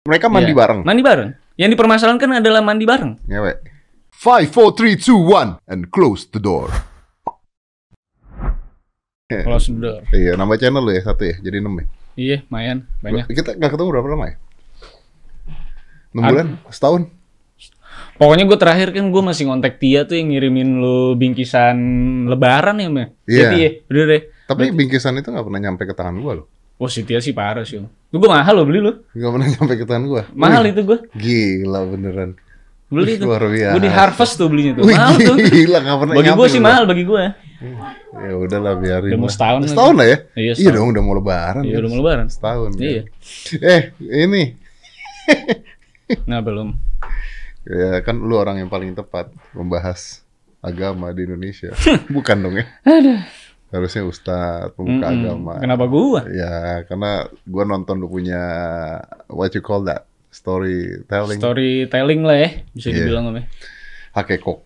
Mereka mandi Iya. bareng. Mandi bareng. Yang dipermasalahkan adalah mandi bareng. Ngewek. Five, four, three, two, one, and close the door. Kalau sudah. Iya, nama channel lu ya satu ya, jadi enam ya. Iya, lumayan banyak. Kita nggak ketemu berapa lama ya? Enam Ad- bulan, setahun. Pokoknya gue terakhir kan gue masih ngontek Tia tuh yang ngirimin lu bingkisan lebaran ya, Meh? Iya. Jadi ya, udah deh. Tapi bingkisan itu nggak pernah nyampe ke tangan gua loh. Wah, si sih parah sih. Lu gue mahal lo beli lu. Nggak pernah nyampe ke tangan gua. Mahal Wih, itu gue. Gila beneran. Beli Wih, tuh. luar biasa. Gue di Harvest tuh belinya tuh. Wih, Mahal tuh. gila nggak pernah Bagi gue sih mahal bagi gue. Ya udahlah biarin. Udah mau setahun. Setahun lah ya? Iya, Iya dong, udah mau lebaran. Iya, kan? udah mau lebaran. Setahun. kan? Iya. Eh, ini. Nah, belum. Ya kan lu orang yang paling tepat membahas agama di Indonesia. Bukan dong ya? Harusnya ustadz, pemuka Mm-mm. agama. Kenapa gua? Ya, karena gua nonton lu punya what you call that? Storytelling. Storytelling lah ya, bisa Iya. dibilang apa? hakekok.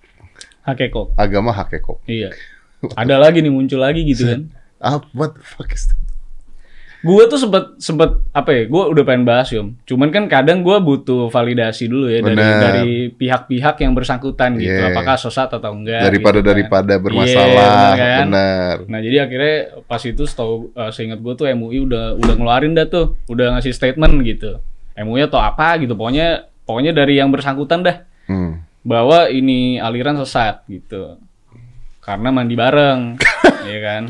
Hakeko. Agama hakekok. Iya. Ada lagi nih muncul lagi gitu kan. Ah, what the fuck is that? Gue tuh sempet sempet apa ya? Gue udah pengen bahas yom. Cuman kan kadang gue butuh validasi dulu ya dari Bener. dari pihak-pihak yang bersangkutan gitu. Yeah. Apakah sesat atau enggak? Daripada gitu kan. daripada Iya, bermasalah, bener kan? benar. Nah jadi akhirnya pas itu setahu uh, seingat gue tuh MUI udah udah ngeluarin dah tuh, udah ngasih statement gitu. MUI atau apa gitu, pokoknya pokoknya dari yang bersangkutan dah Hmm. bahwa ini aliran sesat gitu. Karena mandi bareng, ya kan?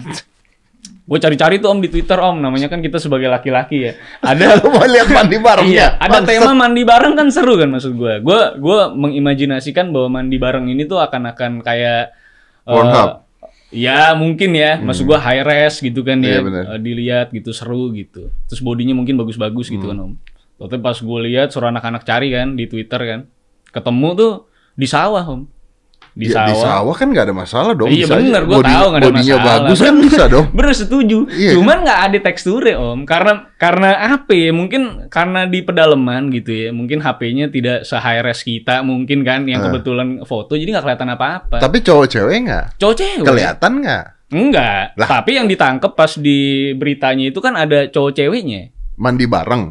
Gue cari-cari tuh om di Twitter om, namanya kan kita sebagai laki-laki ya. Ada Lu mau lihat mandi bareng Iya, ya? ada Bangsat. tema mandi bareng kan seru kan maksud gue. Gue gue mengimajinasikan bahwa mandi bareng ini tuh akan akan kayak eh, Pornhub. ya mungkin ya, maksud gue high res gitu kan ya, Iya, benar. eh, dilihat gitu seru gitu. Terus bodinya mungkin bagus-bagus gitu kan om. Tapi pas gue lihat suruh anak-anak cari kan di Twitter kan, ketemu tuh di sawah om. Di Ya, sawah. di sawah kan nggak ada masalah dong. Iya bener, gue tahu nggak ada Bodinya masalah. bagus kan bisa dong. Bener setuju. Iya. Cuman nggak ada teksturnya om, karena karena apa ya? Mungkin karena di pedalaman gitu ya. Mungkin HP-nya tidak se high res kita, mungkin kan yang Eh. kebetulan foto, jadi nggak kelihatan apa-apa. Tapi cowok cewek nggak? Cowok cewek. Kelihatan nggak? Enggak. Lah. Tapi yang ditangkep pas di beritanya itu kan ada cowok ceweknya. Mandi bareng.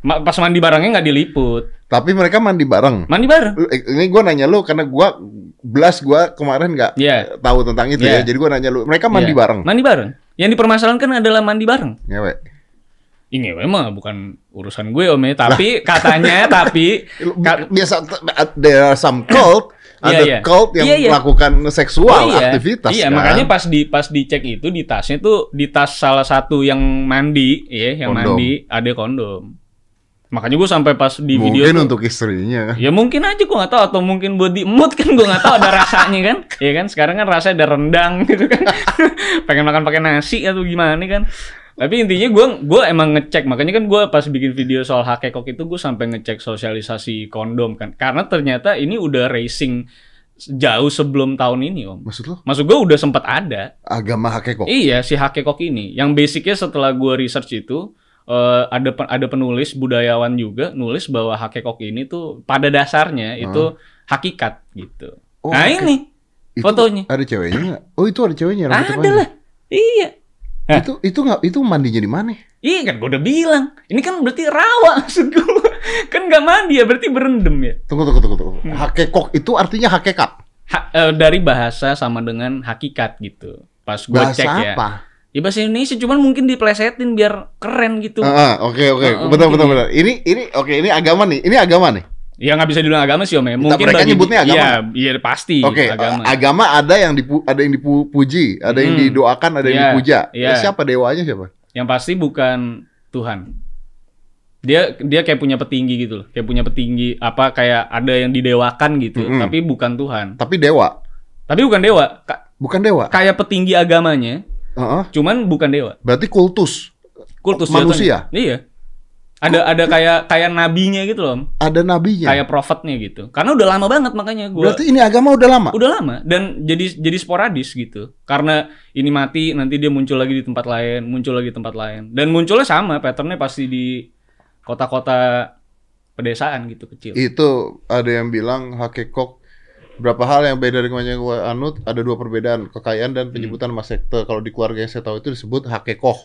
Ma- Pas mandi barangnya nggak diliput. Tapi mereka mandi bareng. Mandi bareng. Eh, Ini gue nanya lu karena gua belas gua kemarin nggak Iya. tahu tentang itu Iya. ya. Jadi gua nanya lu, mereka mandi Iya. bareng. Mandi bareng. Yang dipermasalahkan adalah mandi bareng. Ngewek. Ini memang bukan urusan gue om ya, tapi katanya tapi Ka- Biasa there are some cult, Iya, ada iya. cult yang Iya, iya. melakukan seksual Oh, iya. aktivitas. Iya, kan? makanya pas di pas dicek itu di tasnya tuh di tas salah satu yang mandi, ya, yang Kondom. mandi ada kondom. Makanya gue sampai pas di video mungkin untuk istrinya. ya mungkin aja gue nggak tahu atau mungkin buat di mood kan gue nggak tahu ada rasanya kan, ya kan sekarang kan rasanya ada rendang gitu kan, pengen makan pakai nasi atau gimana kan. Tapi intinya gue gue emang ngecek makanya kan gue pas bikin video soal hakekok itu gue sampai ngecek sosialisasi kondom kan karena ternyata ini udah racing jauh sebelum tahun ini om. Maksud lu Maksud gue udah sempat ada. agama hakekok? Iya si hakekok ini. Yang basicnya setelah gue research itu eh, ada ada penulis budayawan juga nulis bahwa hakekok ini tuh pada dasarnya itu hakikat gitu. Oh, nah ini Itu fotonya. Ada ceweknya nggak? Oh itu ada ceweknya ada lah. Iya. Hah? Itu itu nggak itu mandinya di mana? Iya kan gue udah bilang. Ini kan berarti rawa maksud gue. kan nggak mandi ya berarti berendam ya. Tunggu tunggu tunggu tunggu. Hmm. Hakekok itu artinya hakikat. Ha- eh, dari bahasa sama dengan hakikat gitu. Pas gue Bahasa cek ya. apa? Ya bahasa Indonesia cuman mungkin diplesetin biar keren gitu. Ah, ah, Oke oke betul betul betul. Ini ini oke ini agama nih. Ini agama nih. Ya nggak bisa dibilang agama sih om ya. Mungkin mereka bagi- nyebutnya agama Iya, iya pasti Oke agama. agama ada yang dipu, ada yang dipuji, ada yang Hmm. didoakan, ada yang Iya, dipuja. iya. Siapa dewanya siapa? Yang pasti bukan Tuhan. Dia dia kayak punya petinggi gitu loh. Kayak punya petinggi apa kayak ada yang didewakan gitu, Mm-mm. tapi bukan Tuhan. Tapi dewa, Tapi bukan dewa. Ka- bukan dewa. kayak petinggi agamanya, Heeh. cuman bukan dewa. Berarti kultus. Kultus Manusia? jatuhnya. Iya. Ada ada kayak kayak nabinya gitu loh. Ada nabinya. Kayak prophetnya gitu. Karena udah lama banget makanya gua Berarti ini agama udah lama. udah lama dan jadi jadi sporadis gitu karena ini mati nanti dia muncul lagi di tempat lain muncul lagi di tempat lain dan munculnya sama patternnya pasti di kota-kota pedesaan gitu kecil Itu ada yang bilang hakekok berapa hal yang beda dengan yang gue anut ada dua perbedaan kekayaan dan penyebutan Hmm. mas sekte kalau di keluarga yang saya tahu itu disebut hakekoh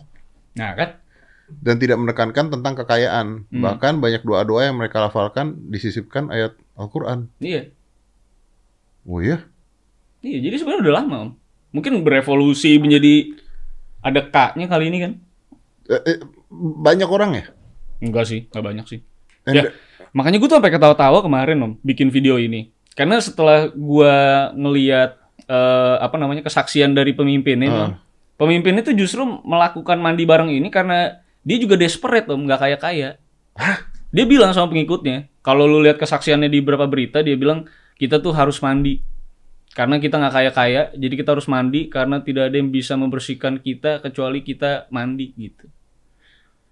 nah kan dan tidak menekankan tentang kekayaan. Hmm. Bahkan banyak doa-doa yang mereka lafalkan disisipkan ayat Al-Qur'an. Iya. Oh iya? Iya, jadi sebenarnya udah lama, Om. Mungkin berevolusi menjadi ada K-nya kali ini kan? Eh, eh, banyak orang ya? Enggak sih, enggak banyak sih. And- Ya, makanya gue tuh sampai ketawa-tawa kemarin om bikin video ini. Karena setelah gua ngeliat eh, apa namanya kesaksian dari pemimpinnya, Ah. Om, pemimpin itu justru melakukan mandi bareng ini karena dia juga desperate om, nggak kaya kaya. Dia bilang sama pengikutnya, kalau lu lihat kesaksiannya di beberapa berita, dia bilang kita tuh harus mandi karena kita nggak kaya kaya, jadi kita harus mandi karena tidak ada yang bisa membersihkan kita kecuali kita mandi gitu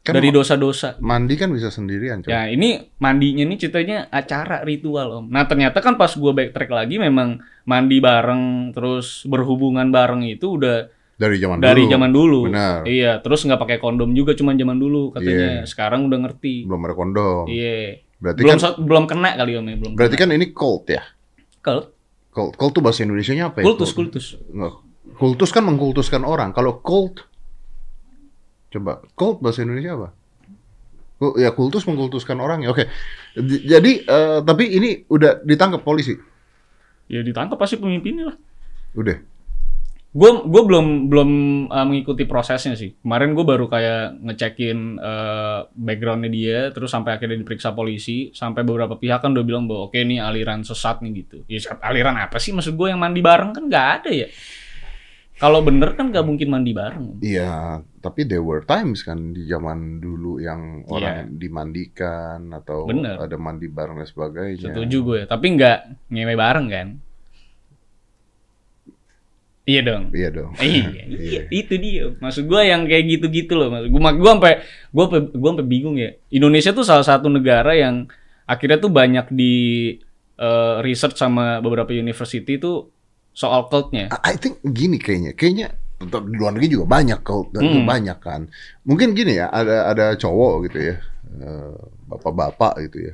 Kan dari dosa-dosa. mandi kan bisa sendirian, coy. Ya ini mandinya ini ceritanya acara ritual om. Nah ternyata kan pas gua backtrack lagi memang mandi bareng terus berhubungan bareng itu udah Dari zaman dari dulu. zaman dulu. Benar. Iya terus nggak pakai kondom juga cuma zaman dulu katanya. Sekarang udah ngerti. Belum ada kondom. Iya. Berarti Belum kan so- belum kena kali om ya belum. berarti kan ini cult ya? Kult, Cult, cult tuh bahasa Indonesianya apa ya? kultus kultus. Kultus kan mengkultuskan orang. Kalau cult Coba, cult bahasa Indonesia apa? Ya kultus mengkultuskan orang ya. Oke. Jadi eh, tapi ini udah ditangkap polisi. Ya ditangkap pasti pemimpinnya lah. Udah. Gue gue belum belum uh, mengikuti prosesnya sih. Kemarin gue baru kayak ngecekin uh, backgroundnya dia, terus sampai akhirnya diperiksa polisi, sampai beberapa pihak kan udah bilang bahwa oke ini aliran sesat nih gitu. Ya aliran apa sih? Maksud gue yang mandi bareng kan nggak ada ya. Kalau bener kan nggak mungkin mandi bareng. Iya, tapi there were times kan di zaman dulu yang orang dimandikan atau Bener. ada mandi bareng dan sebagainya. Setuju gue. Tapi nggak ngewe bareng kan? Iya dong. Iya dong. iya, iya, itu dia. Maksud gua yang kayak gitu-gitu loh. Maksud gua, gua sampai gua sampai gua sampai bingung ya. Indonesia tuh salah satu negara yang akhirnya tuh banyak di eh, research sama beberapa university tuh soal cultnya. I think gini kayaknya, kayaknya di luar negeri juga banyak cult dan Hmm. banyak kan. Mungkin gini ya, ada ada cowok gitu ya, eh, bapak-bapak gitu ya.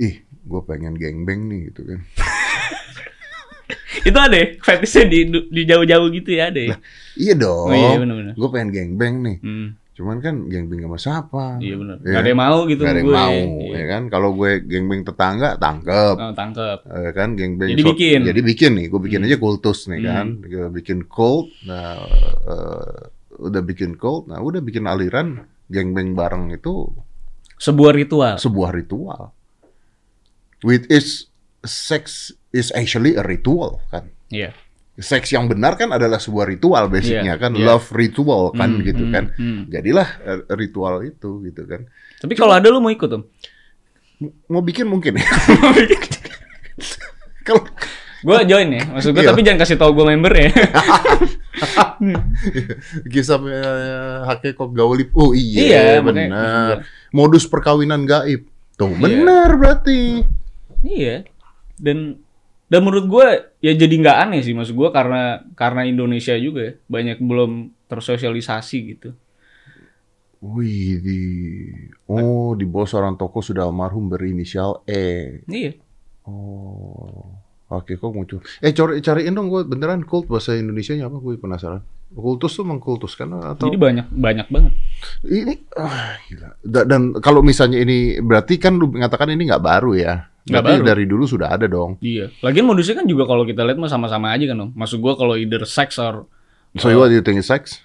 Ih, gue pengen gangbang nih gitu kan. Itu ada ya, fetishnya di di jauh-jauh gitu ya ada ya. Iya dong. Oh iya. Gue pengen gangbang nih. Hmm, Cuman kan gangbang sama siapa? iya benar. Iya. Gak ada yang mau gitu Gak ada yang gue. mau, Iya. ya kan? Kalau gue gangbang tetangga, tangkep. Oh, tangkep. Eh, kan gangbang Jadi bikin. jadi bikin nih gue bikin Hmm. aja kultus nih Hmm. kan Gue bikin cult nah eh, udah bikin cult nah udah bikin aliran gangbang bareng itu Sebuah ritual. sebuah ritual which is sex is actually a ritual kan Iya. Seks yang benar kan adalah sebuah ritual basicnya Iya, kan iya. love ritual kan Hmm, gitu hmm, kan hmm. jadilah eh, ritual itu gitu kan Tapi kalau ada lu mau ikut om? mau bikin mungkin ya kalau Gue join ya. Maksud gue Iya. tapi jangan kasih tau gue member ya. Kisah eh, Hakeko Gaulip. Oh iya, Iya, benar. iya. Modus perkawinan gaib. Tuh, Iya. benar berarti. Iya. Dan dan menurut gue ya jadi nggak aneh sih maksud gue karena karena Indonesia juga ya, banyak belum tersosialisasi gitu. Wih, di Oh, di bawah seorang toko sudah almarhum berinisial E. Iya. Oh. Hakeko muncul. Eh, cari cariin dong gue beneran kult bahasa Indonesianya apa gue penasaran. Kultus tuh mengkultuskan atau Jadi banyak banyak banget. ini ah, gila. Da- Dan kalau misalnya ini berarti kan lu mengatakan ini nggak baru ya. Nggak Berarti baru. dari dulu sudah ada dong. Iya. Lagian modusnya kan juga kalau kita lihat mah sama-sama aja kan om. Maksud gue kalau either sex or So what do you think is sex?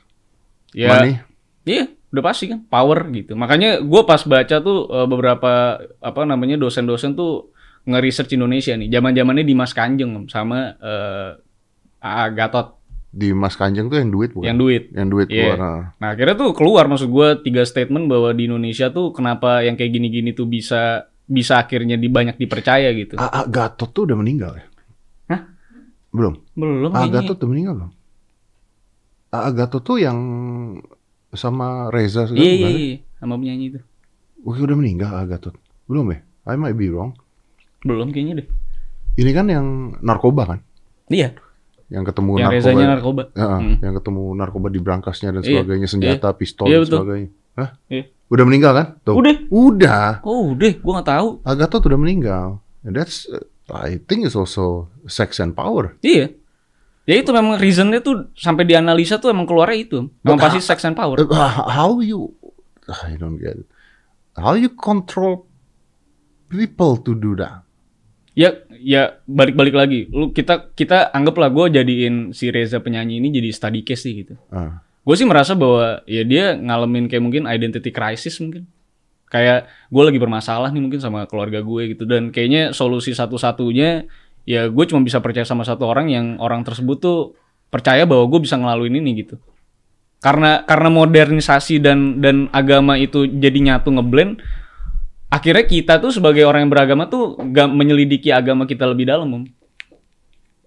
ya Money? Iya, udah pasti kan power gitu. Makanya gue pas baca tuh eh, beberapa apa namanya dosen-dosen tuh nge-research Indonesia nih. Zaman-zamannya Dimas Kanjeng sama eh AA Gatot Di Mas Kanjeng tuh yang duit bukan? yang duit. Yang duit Iya. keluar. ah. Nah akhirnya tuh keluar maksud gue tiga statement bahwa di Indonesia tuh kenapa yang kayak gini-gini tuh bisa bisa akhirnya di banyak dipercaya gitu. AA Gatot tuh udah meninggal ya? Hah? Belum. Belum AA kayaknya. Gatot udah meninggal belum? AA Gatot tuh yang sama Reza segala Iya iya bukan? iya sama penyanyi itu. Wih, udah meninggal AA Gatot. Belum ya? I might be wrong. Belum kayaknya deh. Ini kan yang narkoba kan? Iya. Yang ketemu Yang narkoba. rezanya narkoba. Ya, Hmm. yang ketemu narkoba di brantasnya dan Iya, sebagainya, senjata, pistol Iya, dan betul. sebagainya. Hah? Iya. Udah meninggal kan? Tuh. Udah. Udah. Oh udah, gue nggak tahu. Agatot udah meninggal. And that's uh, I think is also sex and power. Iya. Ya itu memang reasonnya tuh sampai dianalisa tuh emang keluarnya itu. Memang pasti sex and power. Uh, h- how you I don't get it. How you control people to do that? Ya, ya balik-balik lagi. Lu kita kita anggaplah gue jadiin si Reza penyanyi ini jadi study case sih gitu. Ah. Gue sih merasa bahwa ya dia ngalamin kayak mungkin identity crisis mungkin. Kayak gue lagi bermasalah nih mungkin sama keluarga gue gitu dan kayaknya solusi satu-satunya ya gue cuma bisa percaya sama satu orang yang orang tersebut tuh percaya bahwa gue bisa ngelaluin ini gitu. Karena karena modernisasi dan dan agama itu jadi nyatu ngeblend akhirnya kita tuh sebagai orang yang beragama tuh gak menyelidiki agama kita lebih dalam om.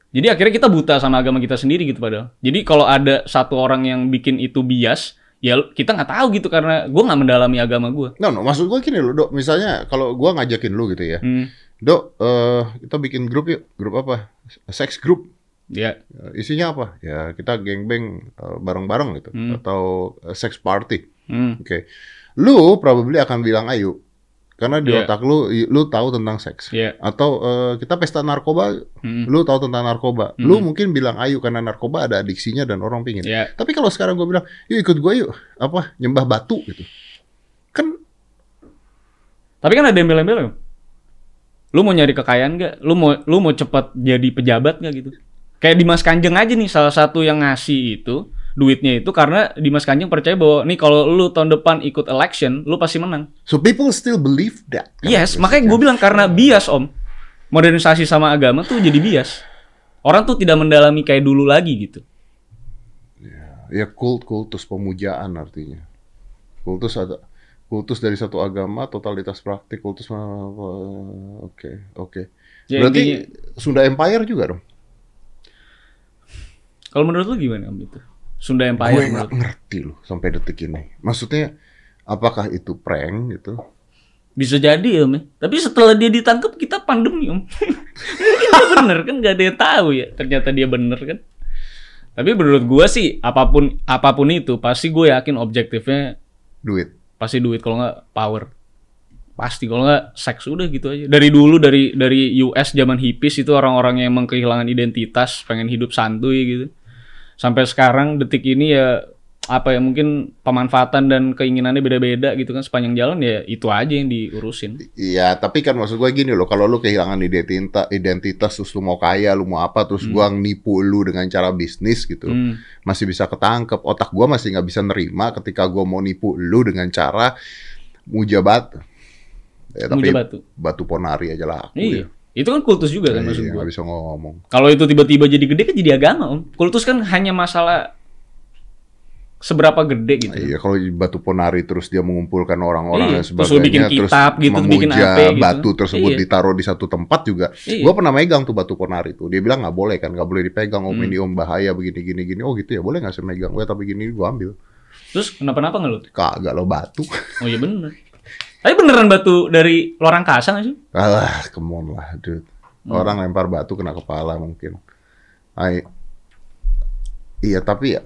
Jadi akhirnya kita buta sama agama kita sendiri gitu padahal. Jadi kalau ada satu orang yang bikin itu bias, ya kita nggak tahu gitu karena gue nggak mendalami agama gue. No, no, maksud gue gini loh, Dok. Misalnya kalau gua ngajakin lu gitu ya. Hmm, Dok, eh, kita bikin grup yuk. Grup apa? Sex group. ya, Eh, Isinya apa? Ya kita gangbang eh, bareng-bareng gitu. Hmm. Atau eh, sex party. hmm, Oke. Lu probably akan bilang ayo. Karena di Iya. otak lu, lu tahu tentang seks. ya, Atau eh, kita pesta narkoba, hmm, lu tahu tentang narkoba. Hmm. Lu mungkin bilang ayo karena narkoba ada adiksinya dan orang pingin. ya. Tapi kalau sekarang gue bilang, yuk ikut gue yuk. Apa? Nyembah batu gitu. Kan Tapi kan ada embel-embel Om. Lu mau nyari kekayaan gak? Lu mau lu mau cepat jadi pejabat gak gitu? Kayak Dimas Kanjeng aja nih salah satu yang ngasih itu duitnya itu karena Dimas Kanjeng percaya bahwa nih kalau lu tahun depan ikut election, lu pasti menang. so people still believe that. Yes, makanya gue bilang karena bias om, modernisasi sama agama tuh jadi bias. Orang tuh tidak mendalami kayak dulu lagi gitu. Ya kult kultus pemujaan artinya. Kultus ada kultus dari satu agama, totalitas praktik, kultus oke, oke. Ya, Berarti Sunda Empire juga dong. Kalau menurut lu gimana om itu? Sunda Empire Gue nggak ngerti loh sampai detik ini. Maksudnya apakah itu prank gitu? Bisa jadi om ya. Tapi setelah dia ditangkap kita pandemi om. Mungkin dia bener kan nggak ada yang tahu ya. Ternyata dia bener kan. Tapi menurut gua sih apa pun apa pun itu pasti gue yakin objektifnya Duit. pasti duit kalau nggak power pasti kalau nggak seks udah gitu aja dari dulu dari dari US zaman hippies itu orang-orang yang emang kehilangan identitas pengen hidup santuy gitu sampai sekarang detik ini ya apa ya mungkin pemanfaatan dan keinginannya beda-beda gitu kan sepanjang jalan ya itu aja yang diurusin Iya, tapi kan maksud gue gini loh, kalau lu kehilangan identitas, identitas terus lu mau kaya, lu mau apa, terus gua nipu lu dengan cara bisnis gitu, Hmm. masih bisa ketangkep. Otak gua masih nggak bisa nerima ketika gua mau nipu lu dengan cara muja batu. Ya, tapi Muja batu. batu ponari aja lah aku iya ya. Itu kan kultus juga kan maksud Iya, gua nggak bisa ngomong. kalau itu tiba-tiba jadi gede kan jadi agama om kultus kan hanya masalah seberapa gede gitu Iya, kalau batu ponari terus dia mengumpulkan orang-orang Iya, dan terus lu sebagainya, bikin kitab gitu, bikin apa gitu. batu tersebut Iya. ditaruh di satu tempat juga. Iya. Gua pernah megang tuh batu ponari tuh. Dia bilang nggak boleh kan, nggak boleh dipegang. Om Hmm. ini om bahaya begini gini gini. Oh gitu ya, boleh nggak saya megang? Gue tapi gini gua ambil. terus kenapa-napa nggak lu Kagak lo batu. Oh iya bener. Tapi beneran batu dari luar angkasa nggak sih? Alah, come on lah, dude. Hmm. Orang lempar batu kena kepala mungkin. Ay, iya tapi ya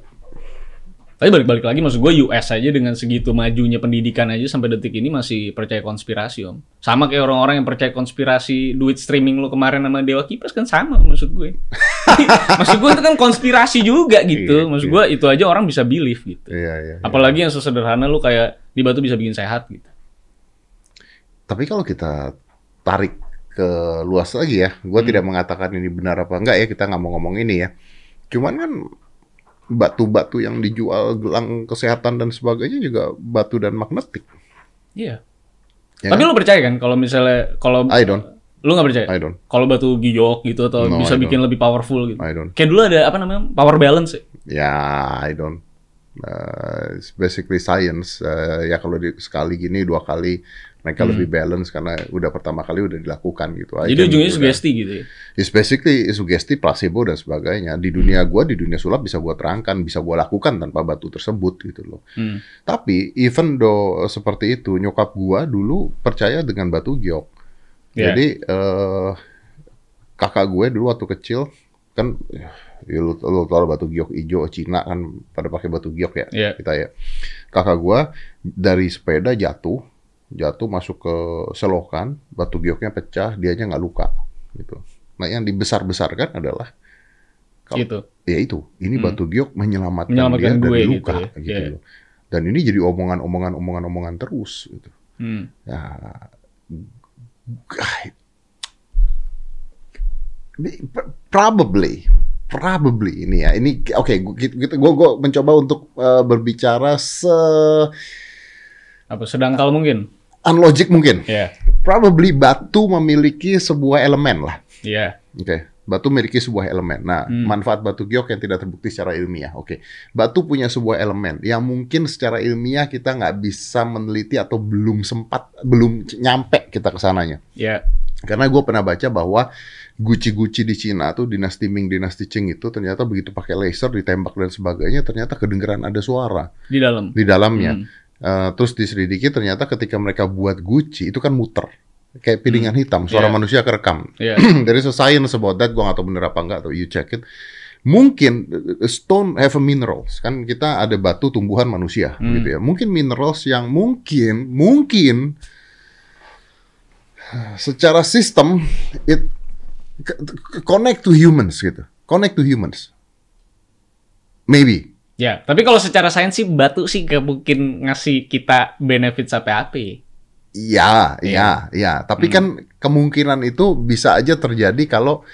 Tapi balik-balik lagi maksud gue US aja dengan segitu majunya pendidikan aja sampai detik ini masih percaya konspirasi om. Sama kayak orang-orang yang percaya konspirasi duit streaming lu kemarin sama Dewa Kipas kan sama maksud gue. maksud gue itu kan konspirasi juga gitu. Iya, Maksud iya. gue itu aja orang bisa believe gitu. iya iya. iya. Apalagi yang sesederhana lu kayak di batu bisa bikin sehat gitu. Tapi kalau kita tarik ke luas lagi ya, gue Hmm. tidak mengatakan ini benar apa enggak ya, kita nggak mau ngomong ini ya. Cuman kan batu-batu yang dijual gelang kesehatan dan sebagainya juga batu dan magnetik. Iya. Ya Tapi kan? lu percaya kan kalau misalnya kalau I don't, lu nggak percaya? I don't, Kalau batu giyok gitu atau No, bisa bikin lebih powerful gitu. I don't. Kayak dulu ada apa namanya? Power balance ya? Ya, I don't. Uh, it's basically science. Uh, ya kalau di, sekali gini dua kali mereka lebih balance karena udah pertama kali udah dilakukan gitu. I Hmm. Jadi ujungnya do sugesti gitu ya. It's basically sugesti, placebo dan sebagainya. Di dunia gua, di dunia sulap bisa gua terangkan, bisa gua lakukan tanpa batu tersebut gitu loh. Hmm. Tapi even though seperti itu, nyokap gua dulu percaya dengan batu giok. Iya. Jadi eh, kakak gue dulu waktu kecil kan ya lu, lu tahu batu giok hijau Cina kan pada pakai batu giok ya Iya. kita ya. Kakak gua dari sepeda jatuh, jatuh masuk ke selokan, batu gioknya pecah, dianya nggak luka gitu. Nah, yang dibesar-besarkan adalah Kalau- Gitu. ya itu, ini Hmm. batu giok menyelamatkan, Menyelamatkan dia gue dari gitu luka ya. gitu, loh. Dan ini jadi omongan-omongan omongan-omongan terus gitu. Hmm. Ya, probably, probably ini ya. Ini oke, okay, gue gue mencoba untuk uh, berbicara se apa sedangkal mungkin. Unlogic mungkin. Yeah. Probably batu memiliki sebuah elemen lah. Iya. Yeah. Oke. Okay. Batu memiliki sebuah elemen. Nah, hmm. manfaat batu giok yang tidak terbukti secara ilmiah. Oke, okay. batu punya sebuah elemen yang mungkin secara ilmiah kita nggak bisa meneliti atau belum sempat, belum nyampe kita ke sananya. Iya. Yeah. Karena gue pernah baca bahwa Gucci-Gucci di Cina tuh dinasti Ming, dinasti Qing itu ternyata begitu pakai laser ditembak dan sebagainya ternyata kedengeran ada suara di dalam di dalamnya. Hmm. Uh, terus diselidiki ternyata ketika mereka buat Gucci itu kan muter kayak piringan hmm. hitam, suara yeah. manusia kerekam. Yeah. There is a science about that, gue gak tahu bener apa enggak, atau you check it. Mungkin stone have a minerals, kan kita ada batu tumbuhan manusia, hmm. gitu ya. Mungkin minerals yang mungkin, mungkin secara sistem it connect to humans gitu, connect to humans. Maybe. Ya, tapi kalau secara sains sih batu sih gak mungkin ngasih kita benefit sampai api. Iya, iya, iya. Tapi hmm. kan kemungkinan itu bisa aja terjadi kalau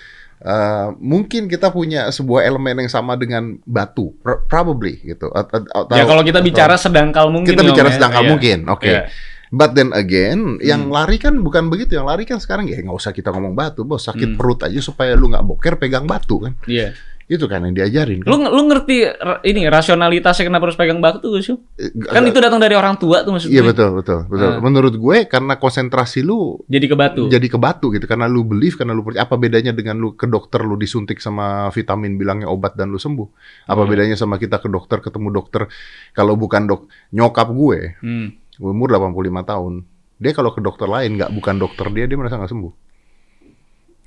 uh, mungkin kita punya sebuah elemen yang sama dengan batu, probably gitu. Atau, ya kalau kita bicara sedangkal mungkin. Kita bicara ya. sedangkal ya. mungkin, oke. Okay. Ya. But then again, yang hmm. lari kan bukan begitu. Yang lari kan sekarang ya nggak usah kita ngomong batu, bos. Sakit hmm. perut aja supaya lu nggak boker pegang batu kan. Iya. Yeah. Itu kan yang diajarin. Kan? Lu lu ngerti ini rasionalitasnya kenapa harus pegang batu sih? Eh, kan itu datang dari orang tua tuh maksudnya. Iya betul betul betul. Uh. Menurut gue karena konsentrasi lu jadi ke batu. Jadi ke batu gitu karena lu belief karena lu percaya apa bedanya dengan lu ke dokter lu disuntik sama vitamin bilangnya obat dan lu sembuh. Apa hmm. bedanya sama kita ke dokter ketemu dokter kalau bukan dok nyokap gue. Hmm. Umur 85 tahun. Dia kalau ke dokter lain nggak bukan dokter dia dia merasa nggak sembuh.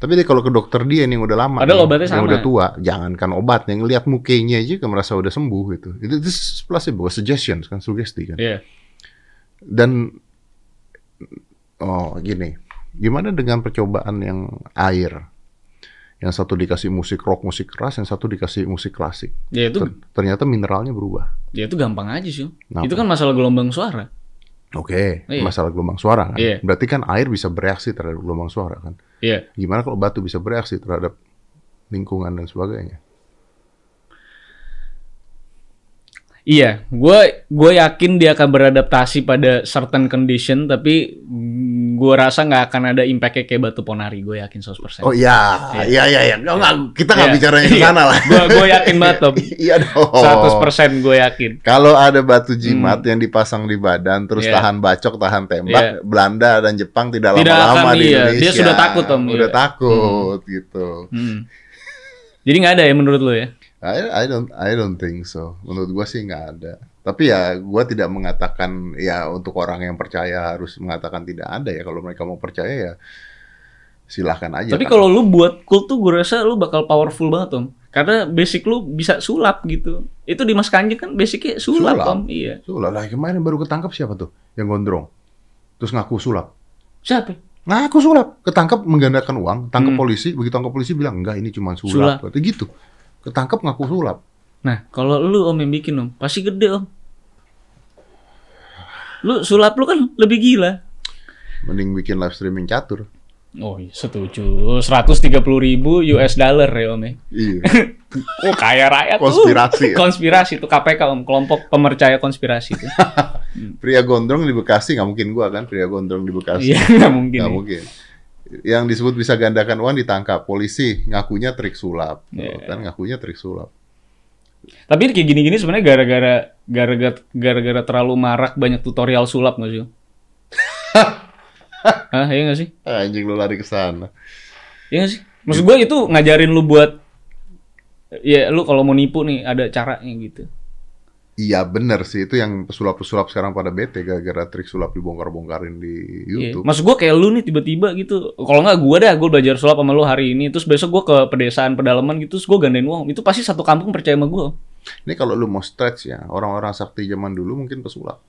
Tapi deh kalau ke dokter dia nih yang udah lama, Padahal obatnya yang sama. udah tua, jangankan obatnya, ngelihat mukanya aja kan merasa udah sembuh gitu. Itu itu placebo, suggestion kan, sugesti kan. Iya. Yeah. Dan oh gini, gimana dengan percobaan yang air? Yang satu dikasih musik rock, musik keras, yang satu dikasih musik klasik. Ya itu ternyata mineralnya berubah. Ya itu gampang aja sih. Nah, itu kan masalah gelombang suara. Oke, okay, iya. masalah gelombang suara kan. Iya. Berarti kan air bisa bereaksi terhadap gelombang suara kan. Iya. Gimana kalau batu bisa bereaksi terhadap lingkungan dan sebagainya? Iya, gue gue yakin dia akan beradaptasi pada certain condition, tapi gue rasa nggak akan ada impactnya kayak batu ponari. Gue yakin 100%. Oh iya, iya iya iya. Nggak, kita nggak iya. bicara yang iya. sana lah. Gue gue yakin banget Tom. iya dong. 100% gue yakin. Kalau ada batu jimat hmm. yang dipasang di badan, terus yeah. tahan bacok, tahan tembak, yeah. Belanda dan Jepang tidak lama-lama di iya. Indonesia. Dia sudah takut Tom. Udah iya. takut hmm. gitu. Hmm. Jadi nggak ada ya menurut lo ya? I, I don't I don't think so. Menurut gua sih nggak ada. Tapi ya gua tidak mengatakan ya untuk orang yang percaya harus mengatakan tidak ada ya. Kalau mereka mau percaya ya silahkan aja. Tapi kalau lu buat kult tuh gue rasa lu bakal powerful banget om. Karena basic lu bisa sulap gitu. Itu di Mas Kanjeng kan basicnya sulap, sulap. om. Iya. Sulap lah kemarin baru ketangkap siapa tuh yang gondrong. Terus ngaku sulap. Siapa? Ngaku sulap, ketangkap menggandakan uang, tangkap hmm. polisi, begitu tangkap polisi bilang enggak ini cuma sulap. sulap. gitu ketangkep ngaku sulap. Nah, kalau lu om yang bikin om, pasti gede om. Lu sulap lu kan lebih gila. Mending bikin live streaming catur. Oh iya, setuju. 130 ribu US dollar ya om ya. Iya. oh kaya rakyat Konspirasi tuh. Ya? Konspirasi tuh KPK om, kelompok pemercaya konspirasi tuh. Pria gondrong di Bekasi nggak mungkin gua kan, pria gondrong di Bekasi. Iya nggak mungkin. Nggak ya. mungkin yang disebut bisa gandakan uang ditangkap polisi ngakunya trik sulap yeah. kan ngakunya trik sulap tapi kayak gini-gini sebenarnya gara-gara gara-gara gara-gara terlalu marak banyak tutorial sulap nggak sih Hah, iya nggak sih? Anjing lu lari ke sana. Iya nggak sih? Maksud gue itu ngajarin lu buat ya lu kalau mau nipu nih ada caranya gitu Iya bener sih itu yang pesulap-pesulap sekarang pada bete gara-gara trik sulap dibongkar-bongkarin di iya. YouTube. Iya. Maksud gue kayak lu nih tiba-tiba gitu. Kalau nggak gue dah gue belajar sulap sama lu hari ini terus besok gue ke pedesaan pedalaman gitu terus gue gandain uang. Itu pasti satu kampung percaya sama gue. Ini kalau lu mau stretch ya orang-orang sakti zaman dulu mungkin pesulap.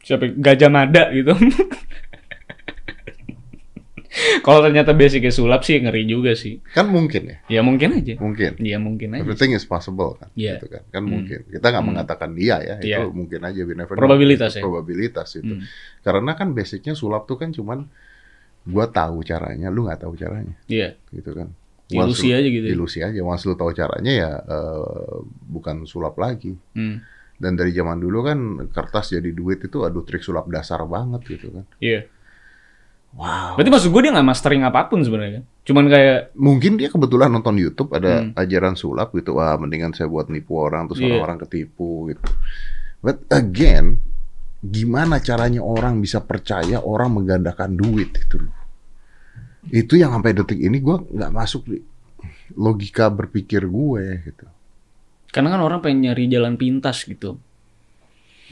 Siapa Gajah Mada gitu. Kalau ternyata basicnya sulap sih ngeri juga sih. Kan mungkin ya, Ya mungkin aja. mungkin. Ya mungkin aja. Everything is possible kan, Iya. gitu kan. Kan Hmm. mungkin. Kita nggak Hmm. mengatakan dia ya, itu Iya. mungkin aja. We never know. Probabilitas ya. Probabilitas itu. Hmm. Karena kan basicnya sulap tuh kan cuman gua tahu caranya, lu nggak tahu caranya, Iya. gitu kan. Ilusi lu- aja gitu. ya. Ilusi aja. Once lu tahu caranya ya eh, bukan sulap lagi. Hmm. Dan dari zaman dulu kan kertas jadi duit itu aduh trik sulap dasar banget gitu kan. Iya. Wow. Berarti maksud gue dia nggak mastering apa pun sebenarnya kan. Cuman kayak Mungkin dia kebetulan nonton YouTube ada Hmm. ajaran sulap gitu. Wah, mendingan saya buat nipu orang terus Iya. orang-orang ketipu gitu. But again, gimana caranya orang bisa percaya orang menggandakan duit itu loh. Itu yang sampai detik ini gua nggak masuk di logika berpikir gue gitu. karena kan orang pengen nyari jalan pintas gitu.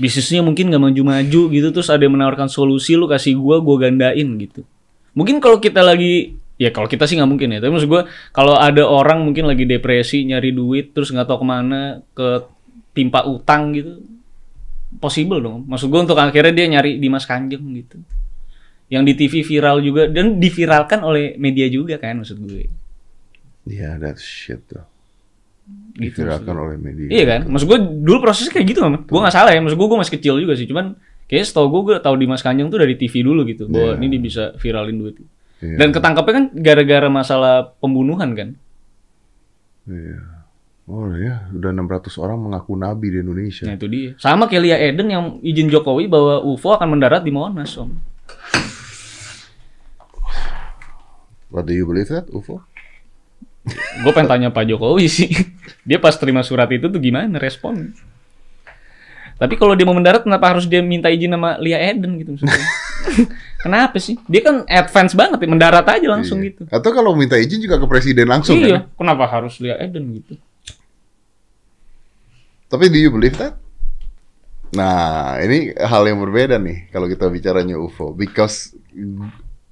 Bisnisnya mungkin nggak maju-maju gitu terus ada yang menawarkan solusi lu kasih gua gua gandain gitu. Mungkin kalau kita lagi ya kalau kita sih nggak mungkin ya. Tapi maksud gua kalau ada orang mungkin lagi depresi nyari duit terus nggak tahu ke mana ke timpa utang gitu. Possible dong. Maksud gua untuk akhirnya dia nyari Dimas Kanjeng gitu. Yang di TV viral juga dan diviralkan oleh media juga kan maksud gue. Iya, that shit tuh. Gitu, Diviralkan oleh media. Iya kan? Maksud gue dulu prosesnya kayak gitu kan? Gue nggak salah ya. Maksud gue gue masih kecil juga sih. Cuman kayaknya setahu gue gue tahu Dimas Kanjeng tuh dari TV dulu gitu. Bahwa Iya. ini dia bisa viralin duit. Iya. Dan ketangkapnya kan gara-gara masalah pembunuhan kan? Iya. Oh ya, udah 600 orang mengaku nabi di Indonesia. Nah itu dia. Sama kayak Lia Eden yang izin Jokowi bahwa UFO akan mendarat di Monas om. What do you believe that, UFO? Gue pengen tanya Pak Jokowi sih. Dia pas terima surat itu tuh gimana respon? Tapi kalau dia mau mendarat kenapa harus dia minta izin sama Lia Eden gitu maksudnya? kenapa sih? Dia kan advance banget ya, mendarat aja langsung Iya. gitu. Atau kalau minta izin juga ke presiden langsung iya, kan? kenapa harus Lia Eden gitu? Tapi do you believe that? Nah, ini hal yang berbeda nih kalau kita bicaranya UFO. Because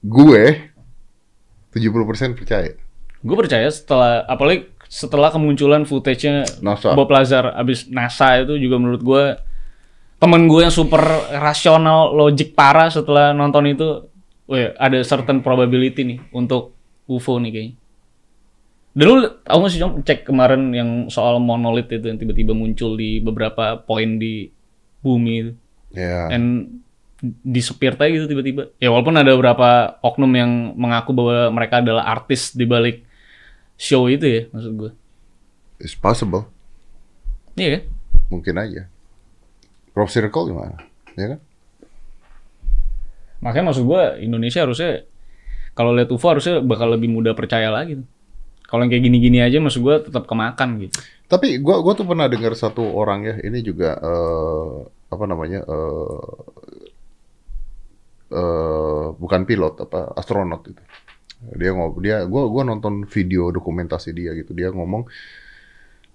gue 70% percaya. Gue percaya setelah apalagi setelah kemunculan footage-nya NASA. Bob Lazar abis NASA itu juga menurut gue temen gue yang super rasional logik parah setelah nonton itu, weh, ada certain probability nih untuk UFO nih kayaknya. Dan lu tau gak sih Jom, cek kemarin yang soal monolit itu yang tiba-tiba muncul di beberapa poin di bumi itu. Ya. And disepir aja gitu tiba-tiba. Ya walaupun ada beberapa oknum yang mengaku bahwa mereka adalah artis di balik show itu ya, maksud gue. It's possible. Iya kan? Mungkin aja. Crop circle gimana? Ya kan? Makanya maksud gue Indonesia harusnya kalau lihat UFO harusnya bakal lebih mudah percaya lagi. Kalau yang kayak gini-gini aja maksud gue tetap kemakan gitu. Tapi gua gua tuh pernah dengar satu orang ya, ini juga eh, apa namanya? eh eh, bukan pilot apa astronot itu. Dia ngomong dia gua gua nonton video dokumentasi dia gitu. Dia ngomong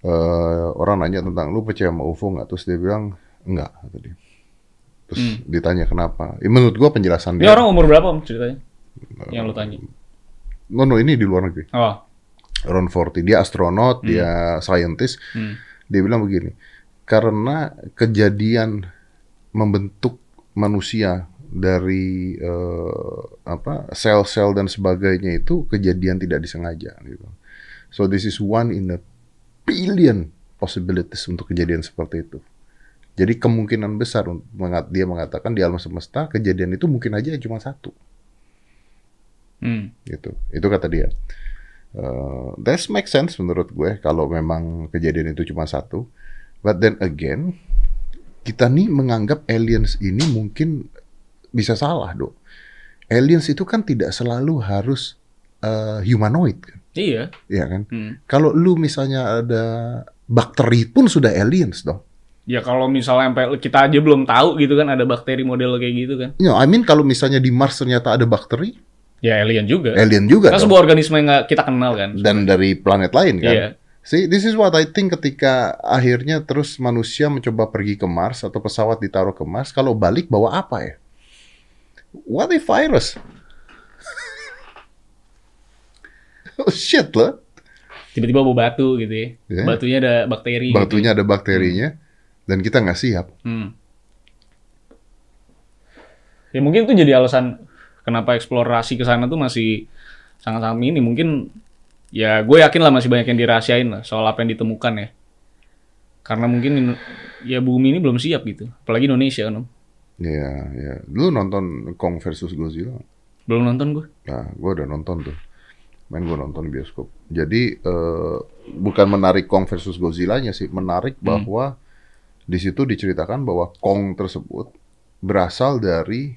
eh orang nanya tentang lu percaya sama UFO nggak? Terus dia bilang enggak kata dia. Terus ditanya kenapa? Ya, menurut gua penjelasan Ini dia. orang umur berapa om ceritanya? Yang lu tanya. No, no, ini di luar negeri. Oh. Around 40. Dia astronot, dia scientist. Hmm. Dia bilang begini, karena kejadian membentuk manusia dari eh, apa sel-sel dan sebagainya itu kejadian tidak disengaja gitu. So this is one in a billion possibilities untuk kejadian seperti itu. Jadi kemungkinan besar mengat- dia mengatakan di alam semesta kejadian itu mungkin aja cuma satu Hmm. gitu. Itu kata dia. Uh, that make sense menurut gue kalau memang kejadian itu cuma satu. But then again, kita nih menganggap aliens ini mungkin bisa salah dong. Aliens itu kan tidak selalu harus uh, humanoid kan, Iya. ya kan? Hmm. Kalau lu misalnya ada bakteri pun sudah aliens dong. Ya kalau misalnya sampai kita aja belum tahu gitu kan ada bakteri model kayak gitu kan. You know, I mean kalau misalnya di Mars ternyata ada bakteri, Ya alien juga. alien juga dong. sebuah organisme yang kita kenal kan. dan dari planet lain kan. Iya. See, this is what I think ketika akhirnya terus manusia mencoba pergi ke Mars atau pesawat ditaruh ke Mars, kalau balik bawa apa ya? What if virus? oh shit loh. Tiba-tiba bawa batu gitu ya. Iya. Batunya ada bakteri. gitu. Batunya ada bakterinya dan kita nggak siap. Hmm. Ya mungkin itu jadi alasan kenapa eksplorasi ke sana tuh masih sangat-sangat minim. Mungkin ya gue yakin lah masih banyak yang dirahasiain lah soal apa yang ditemukan ya. Karena mungkin ya bumi ini belum siap gitu. Apalagi Indonesia kan. Iya, iya. Lu nonton Kong versus Godzilla? Belum nonton gue. Nah, gue udah nonton tuh. Main gue nonton bioskop. Jadi eh, bukan menarik Kong versus Godzilla-nya sih, menarik bahwa di situ diceritakan bahwa Kong tersebut berasal dari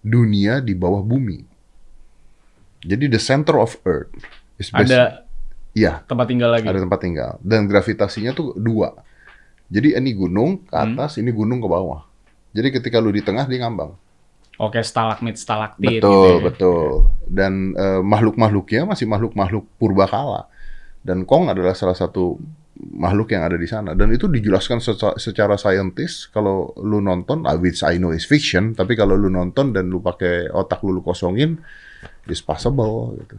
dunia di bawah bumi. Jadi the center of Earth is Ada Iya, tempat tinggal lagi. ada tempat tinggal dan gravitasinya tuh dua. Jadi ini gunung ke atas, ini gunung ke bawah. Jadi ketika lu di tengah dia ngambang. Oke, stalagmit, stalaktit Betul, gitu ya. betul. Dan eh, makhluk-makhluknya masih makhluk-makhluk purbakala. Dan Kong adalah salah satu makhluk yang ada di sana. Dan itu dijelaskan seca- secara saintis. Kalau lu nonton, ah, which I know is fiction, tapi kalau lu nonton dan lu pakai otak lu, lu kosongin, it's possible. Gitu.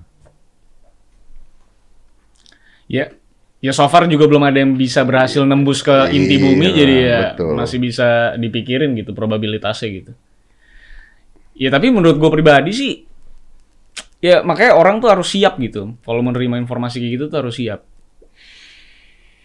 Ya, ya so far juga belum ada yang bisa berhasil nembus ke inti Iya, bumi, jadi ya betul. masih bisa dipikirin gitu probabilitasnya gitu. Ya tapi menurut gue pribadi sih, ya makanya orang tuh harus siap gitu. Kalau menerima informasi kayak gitu tuh harus siap.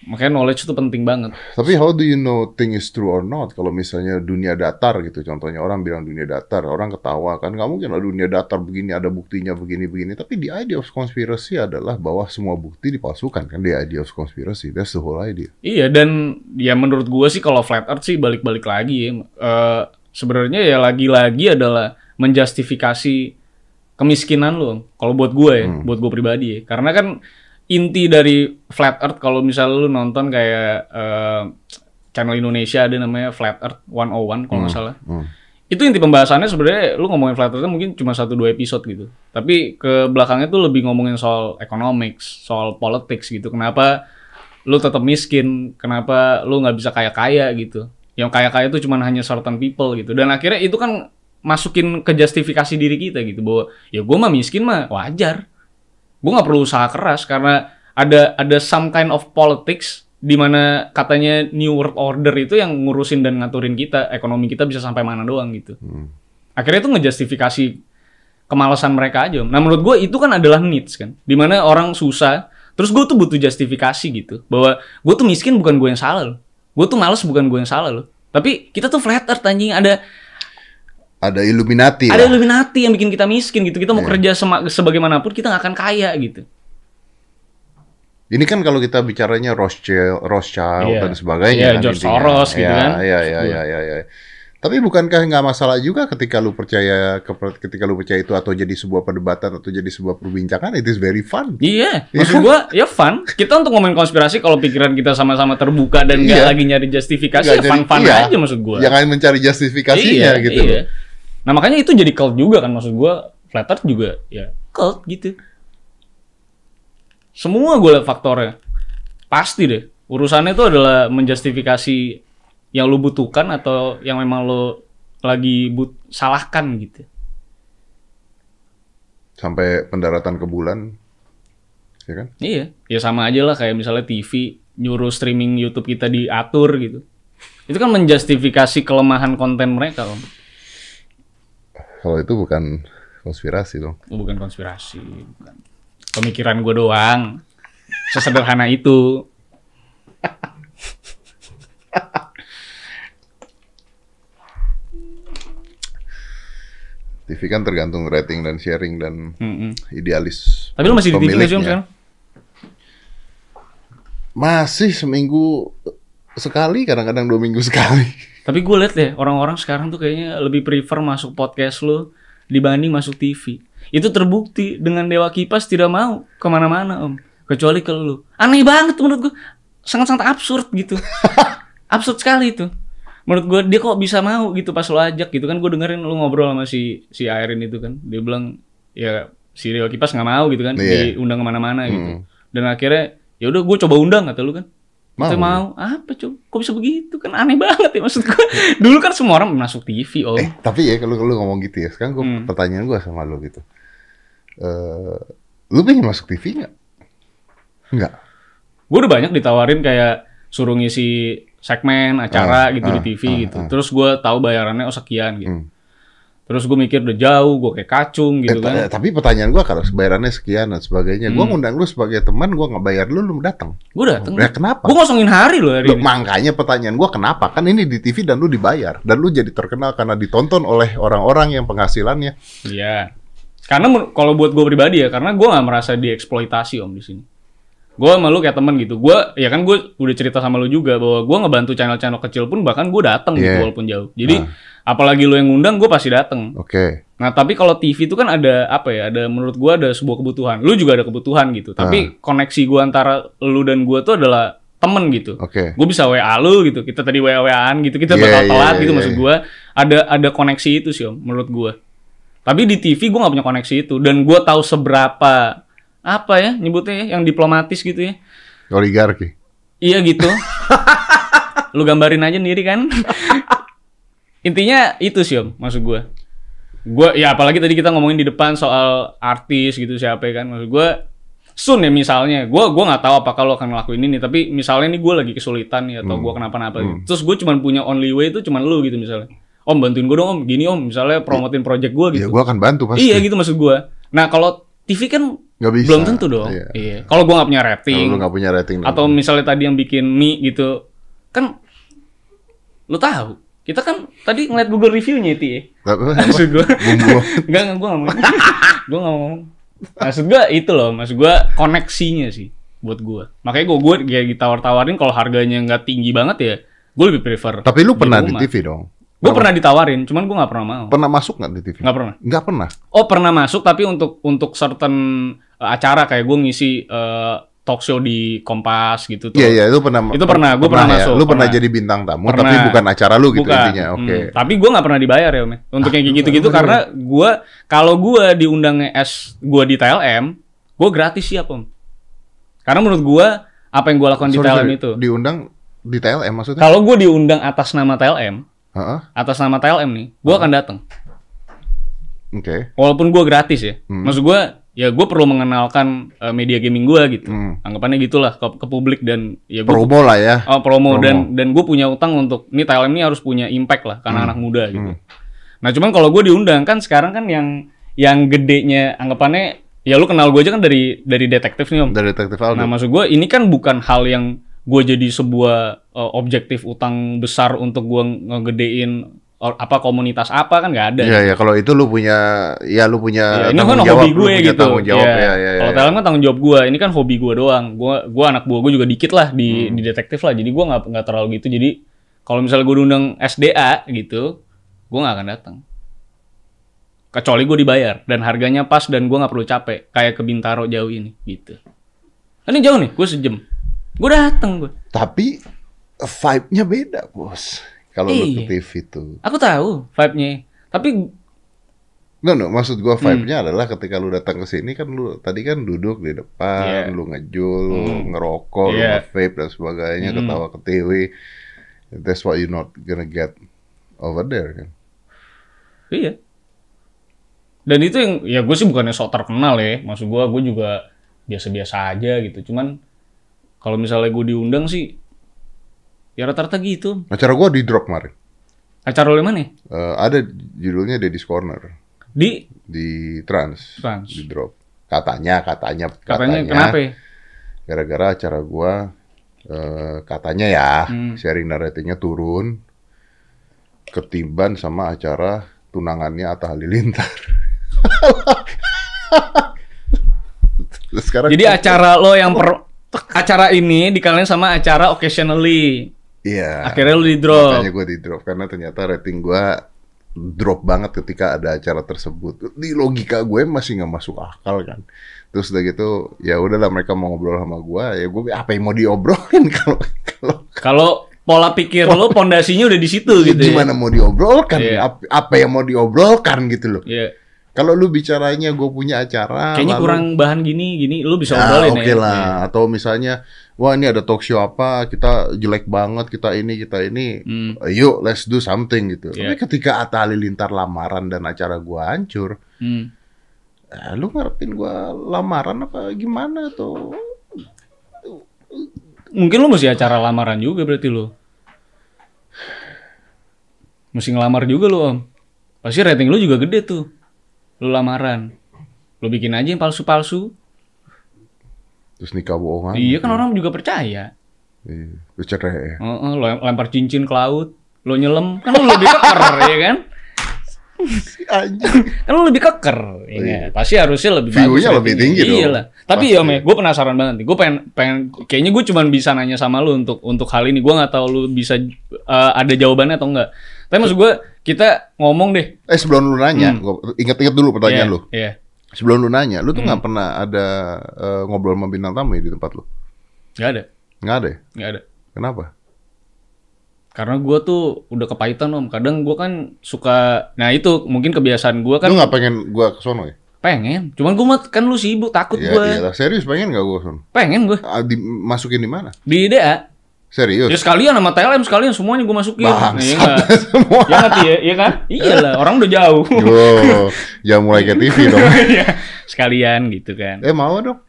Makanya knowledge itu penting banget. Tapi how do you know thing is true or not? Kalau misalnya dunia datar gitu, contohnya orang bilang dunia datar, orang ketawa kan, nggak mungkin lah dunia datar begini ada buktinya begini-begini. Tapi the idea of conspiracy adalah bahwa semua bukti dipalsukan kan, the idea of conspiracy, that's the whole idea. Iya dan ya menurut gue sih kalau flat earth sih balik-balik lagi ya. Eh, Sebenarnya ya lagi-lagi adalah menjustifikasi kemiskinan lo. Kalau buat gue ya, buat gue pribadi ya. Karena kan inti dari flat earth kalau misalnya lu nonton kayak eh, channel Indonesia ada namanya Flat Earth 101 kalau nggak salah. Hmm. Itu inti pembahasannya sebenarnya lu ngomongin flat earth mungkin cuma satu dua episode gitu. Tapi ke belakangnya tuh lebih ngomongin soal economics, soal politics gitu. Kenapa lu tetap miskin? Kenapa lu nggak bisa kaya-kaya gitu? Yang kaya-kaya itu cuma hanya certain people gitu. Dan akhirnya itu kan masukin ke justifikasi diri kita gitu bahwa ya gue mah miskin mah wajar. Gue nggak perlu usaha keras karena ada ada some kind of politics di mana katanya New World Order itu yang ngurusin dan ngaturin kita, ekonomi kita bisa sampai mana doang gitu. Hmm. Akhirnya itu ngejustifikasi kemalasan mereka aja. Nah menurut gue itu kan adalah needs kan, di mana orang susah, terus gue tuh butuh justifikasi gitu, bahwa gue tuh miskin bukan gue yang salah loh, gue tuh males bukan gue yang salah loh. Tapi kita tuh flat earth anjing ada Ada Illuminati ada lah. Illuminati yang bikin kita miskin gitu. Kita mau Iya. kerja sema- sebagaimanapun kita nggak akan kaya gitu. Ini kan kalau kita bicaranya Rothschild, Rothschild Iya. dan sebagainya. Iya, kan George intinya. Soros gitu Iya, kan. Iya, iya, iya, iya, iya. Tapi bukankah nggak masalah juga ketika lu percaya ketika lu percaya itu atau jadi sebuah perdebatan atau jadi sebuah perbincangan, it is very fun. Iya, Iya maksud gua ya fun. Kita untuk ngomongin konspirasi kalau pikiran kita sama-sama terbuka dan nggak Iya. lagi nyari justifikasi, Nggak ya jadi- fun-fun iya. aja maksud gua. Jangan mencari justifikasinya iya, gitu. iya. Nah makanya itu jadi cult juga kan maksud gua. Flat Earth juga ya cult gitu. Semua gue liat faktornya. Pasti deh. Urusannya itu adalah menjustifikasi yang lu butuhkan atau yang memang lo lagi but salahkan gitu. Sampai pendaratan ke bulan, ya kan? Iya, ya sama aja lah kayak misalnya TV nyuruh streaming YouTube kita diatur gitu. Itu kan menjustifikasi kelemahan konten mereka, Om. Kalau itu bukan konspirasi dong. Bukan konspirasi, bukan. Pemikiran gue doang. Sesederhana itu. TV kan tergantung rating dan sharing dan Mm-mm. idealis. Tapi lu masih di TV nggak sih, Om, pemiliknya. sekarang? Masih seminggu sekali, kadang-kadang dua minggu sekali. Tapi gue liat deh, orang-orang sekarang tuh kayaknya lebih prefer masuk podcast lo dibanding masuk TV. Itu terbukti dengan Dewa Kipas tidak mau ke mana-mana, Om. Kecuali ke lu. Aneh banget menurut gue. Sangat-sangat absurd gitu. absurd sekali itu. Menurut gue dia kok bisa mau gitu pas lo ajak gitu kan. Gue dengerin lu ngobrol sama si, si Airin itu kan. Dia bilang, ya si Dewa Kipas nggak mau gitu kan. Iya. Diundang ke mana-mana gitu. Hmm. Dan akhirnya, ya udah gue coba undang kata lu kan. Mau. Mau apa coba? Kok bisa begitu kan aneh banget ya maksud gue. Dulu kan semua orang masuk TV om. Eh, tapi ya kalau lu ngomong gitu ya, sekarang gua Hmm. pertanyaan gua sama lu gitu. Eh, lu pengen masuk TV nggak? Nggak. Gue udah banyak ditawarin kayak suruh ngisi segmen acara Ah, gitu di ah, TV ah, gitu. ah. Terus gue tahu bayarannya oh sekian gitu. Hmm. Terus gue mikir udah jauh, gue kayak kacung gitu Eh, kan. ta- tapi pertanyaan gua kalau bayarannya sekian dan sebagainya, Hmm. ngundang lu sebagai teman, gua nggak bayar lu, lu datang. Gue dateng. Ya kenapa? Gue ngosongin hari loh hari Loh, ini. makanya pertanyaan gua kenapa? Kan ini di TV dan lu dibayar dan lu jadi terkenal karena ditonton oleh orang-orang yang penghasilannya. Iya. Karena kalau buat gue pribadi ya, karena gue nggak merasa dieksploitasi om di sini. Gue sama lu kayak temen gitu. Gue, ya kan gue udah cerita sama lu juga bahwa gue ngebantu channel-channel kecil pun bahkan gue datang gitu Iya. walaupun jauh. Jadi Ah. Apalagi lu yang ngundang, gue pasti datang. Oke. Nah tapi kalau TV itu kan ada apa ya? Ada menurut gue ada sebuah kebutuhan. Lu juga ada kebutuhan gitu. Tapi koneksi gue antara lu dan gue tuh adalah temen gitu. Oke. Gue bisa WA lu gitu. Kita tadi WA WA-an gitu. Kita Iya, bakal iya, telat iya, gitu iya. maksud gue. Ada ada koneksi itu sih om, menurut gue. Tapi di TV gue nggak punya koneksi itu. Dan gue tahu seberapa apa ya nyebutnya ya, yang diplomatis gitu ya. Oligarki. Iya gitu. lu gambarin aja sendiri kan. Intinya itu sih om, maksud gue. Gue ya apalagi tadi kita ngomongin di depan soal artis gitu siapa ya kan. Maksud gue Sun ya misalnya, gue gua nggak tahu apakah lo akan ngelakuin ini, tapi misalnya nih gue lagi kesulitan nih atau Hmm. gue kenapa-napa, Hmm. terus gue cuma punya only way itu cuma lu gitu misalnya. Om bantuin gue dong om, gini om, misalnya promotin project gue Ya gitu. gua akan bantu pasti. Iya gitu maksud gue. Nah kalau TV kan Nggak bisa. belum tentu dong. Iya. Iya. Kalau gue nggak punya Kalau rating, lu nggak punya rating. atau misalnya tadi yang bikin mie gitu kan lu tahu kita kan tadi ngeliat Google reviewnya itu ya maksud gue Bumbu. enggak enggak gue nggak mau gue nggak mau ngomong maksud gue itu loh maksud gue koneksinya sih buat gue makanya gue gue kayak ditawar-tawarin kalau harganya nggak tinggi banget ya gue lebih prefer Tapi lu pernah di. TV dong? gue pernah ditawarin cuman gue nggak pernah mau Pernah masuk nggak di TV? nggak pernah Nggak pernah. oh pernah masuk tapi untuk untuk certain uh, acara kayak gue ngisi uh, talk show di Kompas gitu tuh Iya iya itu pernah. Itu pernah, gua pernah ya? masuk, Lu pernah pernah. jadi bintang tamu Pernah. tapi bukan acara lu gitu Bukan. intinya. Oke. Hmm, Tapi gue nggak pernah dibayar ya, Om. ya. Untuk Ah, yang kayak gitu-gitu karena gue kalau gue diundangnya S gue di TLM, gue gratis siap Om. Karena menurut gue apa yang gue lakukan di Sorry, TLM sorry. itu. Diundang di TLM maksudnya? Kalau gue diundang atas nama TLM, Heeh. atas nama TLM nih, gue akan datang. Oke. Walaupun gue gratis ya. Hmm. Maksud gue ya gue perlu mengenalkan uh, media gaming gue gitu. Hmm. Anggapannya gitulah ke, ke publik dan ya gue Promo lah ya. Oh, promo, Promo. dan dan gue punya utang untuk ini TLM ini harus punya impact lah karena Hmm. anak muda gitu. Hmm. Nah cuman kalau gue diundang kan sekarang kan yang yang gedenya anggapannya ya lu kenal gue aja kan dari dari detektif nih om. Dari detektif Aldo. Nah maksud gue ini kan bukan hal yang gue jadi sebuah uh, objektif utang besar untuk gue ngegedein or- apa komunitas apa kan nggak ada. Iya ya kalau itu lu punya ya lu punya Ya, ini kan tanggung jawab, hobi gue gitu. Tanggung jawab Iya. ya ya. Kalau ya. TLM kan tanggung jawab gue. Ini kan hobi gue doang. Gue gue anak buah gue juga dikit lah di Hmm. di detektif lah. Jadi gue nggak nggak terlalu gitu. Jadi kalau misalnya gue diundang SDA gitu, gue nggak akan datang. Kecuali gue dibayar dan harganya pas dan gue nggak perlu capek kayak ke Bintaro jauh ini gitu. Kan Ini jauh nih, gue sejam. Gue datang gue. Tapi vibe-nya beda, Bos. Kalau lu ke Iya. TV itu. Aku tahu vibe-nya. Tapi No, no, maksud gua Hmm. vibe-nya adalah ketika lu datang ke sini kan lu tadi kan duduk di depan, lu ngejul, lu Hmm. ngerokok, lu Iya. nge-vape dan sebagainya, Hmm. ketawa ke TV. That's what you not gonna get over there kan. Iya. Dan itu yang ya gue sih bukannya sok terkenal ya, maksud gue gue juga biasa-biasa aja gitu. Cuman kalau misalnya gue diundang sih ya rata-rata gitu. Acara gua di drop kemarin. Acara lo mana? Eh, ada judulnya Daddy's Corner Di di Trans, Trans. di drop. Katanya, katanya, Katanya kenapa? ya? gara-gara acara gua eh, katanya ya Hmm. sharing dan ratingnya turun ketiban sama acara tunangannya Atta Halilintar. Sekarang Jadi acara lo yang per acara ini dikalian sama acara occasionally. Iya. Akhirnya lo di drop. Makanya gue di drop karena ternyata rating gua drop banget ketika ada acara tersebut. Di logika gue masih nggak masuk akal kan. Terus udah gitu, ya udahlah mereka mau ngobrol sama gua, ya gue apa yang mau diobrolin kalau kalau Kalau pola pikir lo pondasinya udah di situ ya gitu. ya. gimana mau diobrolkan? Iya. Apa, apa yang mau diobrolkan gitu loh. Iya. Kalau lu bicaranya gue punya acara, Kayaknya lalu- kurang bahan gini, gini lu bisa Ya, obrolin oke ya. lah. Atau misalnya, wah ini ada talk show apa, kita jelek banget, kita ini, kita ini. Hmm. Yuk, let's do something gitu. Iya. Tapi ketika Atta Halilintar lamaran dan acara gua hancur, Hmm. eh, lu ngarepin gua lamaran apa gimana tuh? Mungkin lu mesti acara lamaran juga berarti lu. Mesti ngelamar juga lu, Om. pasti rating lu juga gede tuh. Lu lamaran. Lu bikin aja yang palsu-palsu. Terus nikah bohongan. Iya kan orang juga percaya. Iya. Terus cerai ya. Heeh, lu lempar cincin ke laut, lu nyelam, kan lu lebih keker ya kan? Anjing. Kan lu lebih keker, ya nggak? Pasti harusnya lebih Oh, View-nya bagus lebih tinggi dong. Iya lah. Tapi Pasti. ya, Me, gue penasaran banget nih. Gue pengen, pengen, kayaknya gue cuma bisa nanya sama lu untuk untuk hal ini. Gue nggak tahu lu bisa eh, ada jawabannya atau enggak. Tapi maksud gue, kita ngomong deh. Eh sebelum lu nanya, Hmm. gua ingat-ingat dulu pertanyaan Iya, lu. Iya. Sebelum lu nanya, lu tuh Hmm. nggak pernah ada eh, ngobrol sama bintang tamu ya di tempat lu? Nggak ada, Nggak ada ya? nggak ada. Kenapa? Karena gue tuh udah kepahitan om. Kadang gue kan suka, nah itu mungkin kebiasaan gue kan Lu nggak pengen gua ke sono ya? pengen. Cuman gue kan lu sibuk, takut Iya, gue. iyalah. Serius pengen nggak gua ke sono? Pengen gue. Ah, dimasukin di mana? Di DA. Serius? Ya sekalian sama TLM sekalian semuanya gue masukin. Bangsat Iya semua. Ya nggak ya, iya kan? Iya lah, orang udah jauh. Wow, jangan mulai kayak TV dong. Iya, sekalian gitu kan. Eh mau dong?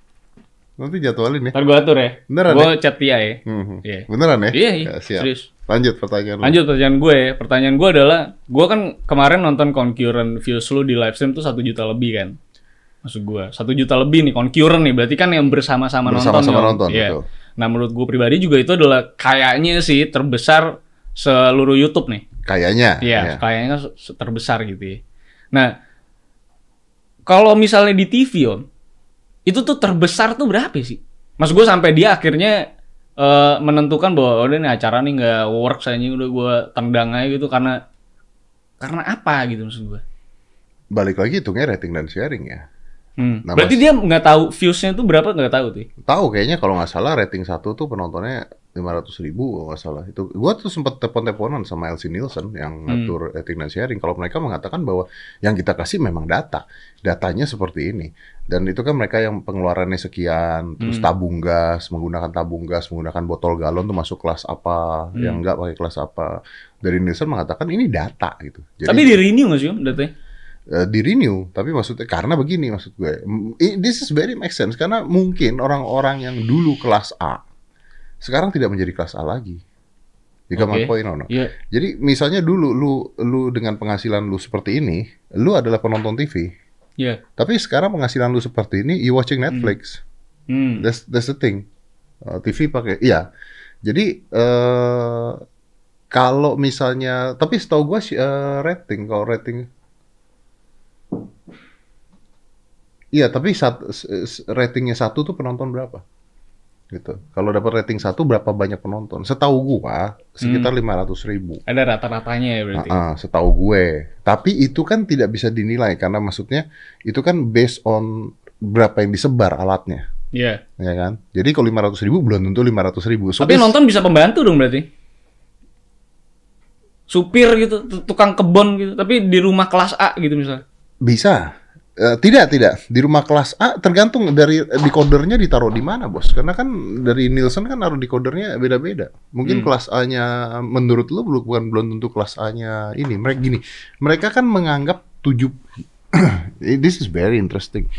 Nanti jadwalin ya. Ntar gue atur ya. Beneran Gue chat dia ya. Hmm. Iya. Beneran ya? Iya, iya. Ya, siap. Serius. Lanjut pertanyaan lu. Lanjut pertanyaan gue ya. Pertanyaan gue adalah, gue kan kemarin nonton concurrent views lu di live stream tuh satu juta lebih kan. Maksud gue, satu juta lebih nih concurrent nih. Berarti kan yang bersama-sama nonton. Bersama-sama nonton, betul. Nah menurut gue pribadi juga itu adalah kayaknya sih terbesar seluruh YouTube nih. Kayaknya. Iya, ya. kayaknya kan terbesar gitu ya. Nah, kalau misalnya di TV om, itu tuh terbesar tuh berapa sih? Mas gue sampai dia akhirnya eh, menentukan bahwa udah nih acara nih nggak work saya udah gue tendang aja gitu karena karena apa gitu maksud gue. Balik lagi hitungnya rating dan sharing ya. Hmm. Nah, Berarti dia nggak tahu viewsnya tuh berapa nggak tahu tuh. Tahu kayaknya kalau nggak salah rating satu tuh penontonnya 500 ribu kalau nggak salah. Itu gua tuh sempat telepon-teleponan sama Elsie Nielsen yang Hmm. ngatur rating dan sharing. Kalau mereka mengatakan bahwa yang kita kasih memang data, datanya seperti ini. Dan itu kan mereka yang pengeluarannya sekian, terus Hmm. tabung gas, menggunakan tabung gas, menggunakan botol galon tuh masuk kelas apa, Hmm. yang enggak pakai kelas apa. Dari Nielsen mengatakan ini data gitu. Jadi, Tapi di renew nggak sih datanya? Eh, di renew tapi maksudnya karena begini maksud gue m- i- this is very make sense karena mungkin orang-orang yang dulu kelas A sekarang tidak menjadi kelas A lagi jika Oke. point or not. Iya. jadi misalnya dulu lu lu dengan penghasilan lu seperti ini lu adalah penonton TV Iya. tapi sekarang penghasilan lu seperti ini you watching Netflix Hmm. that's that's the thing Uh, TV pakai iya jadi eh kalau misalnya tapi setahu gue sih eh, rating kalau rating Iya, tapi sat, ratingnya satu tuh penonton berapa? Gitu. Kalau dapat rating satu berapa banyak penonton? Setahu gua sekitar lima ratus ribu. Ada rata-ratanya ya berarti. Ah, ah, setahu gue. Tapi itu kan tidak bisa dinilai karena maksudnya itu kan based on berapa yang disebar alatnya, Iya. ya kan? Jadi kalau lima ratus ribu belum tentu lima ratus ribu. So Tapi nonton bisa pembantu dong berarti. Supir gitu, tu- tukang kebon gitu. Tapi di rumah kelas A gitu misalnya. Bisa. Eh, tidak, tidak. Di rumah kelas A tergantung dari decodernya ditaruh di mana, Bos. Karena kan dari Nielsen kan naruh decodernya beda-beda. Mungkin Hmm. kelas A-nya menurut lu belum bukan belum tentu kelas A-nya ini. Mereka gini, mereka kan menganggap tujuh This is very interesting.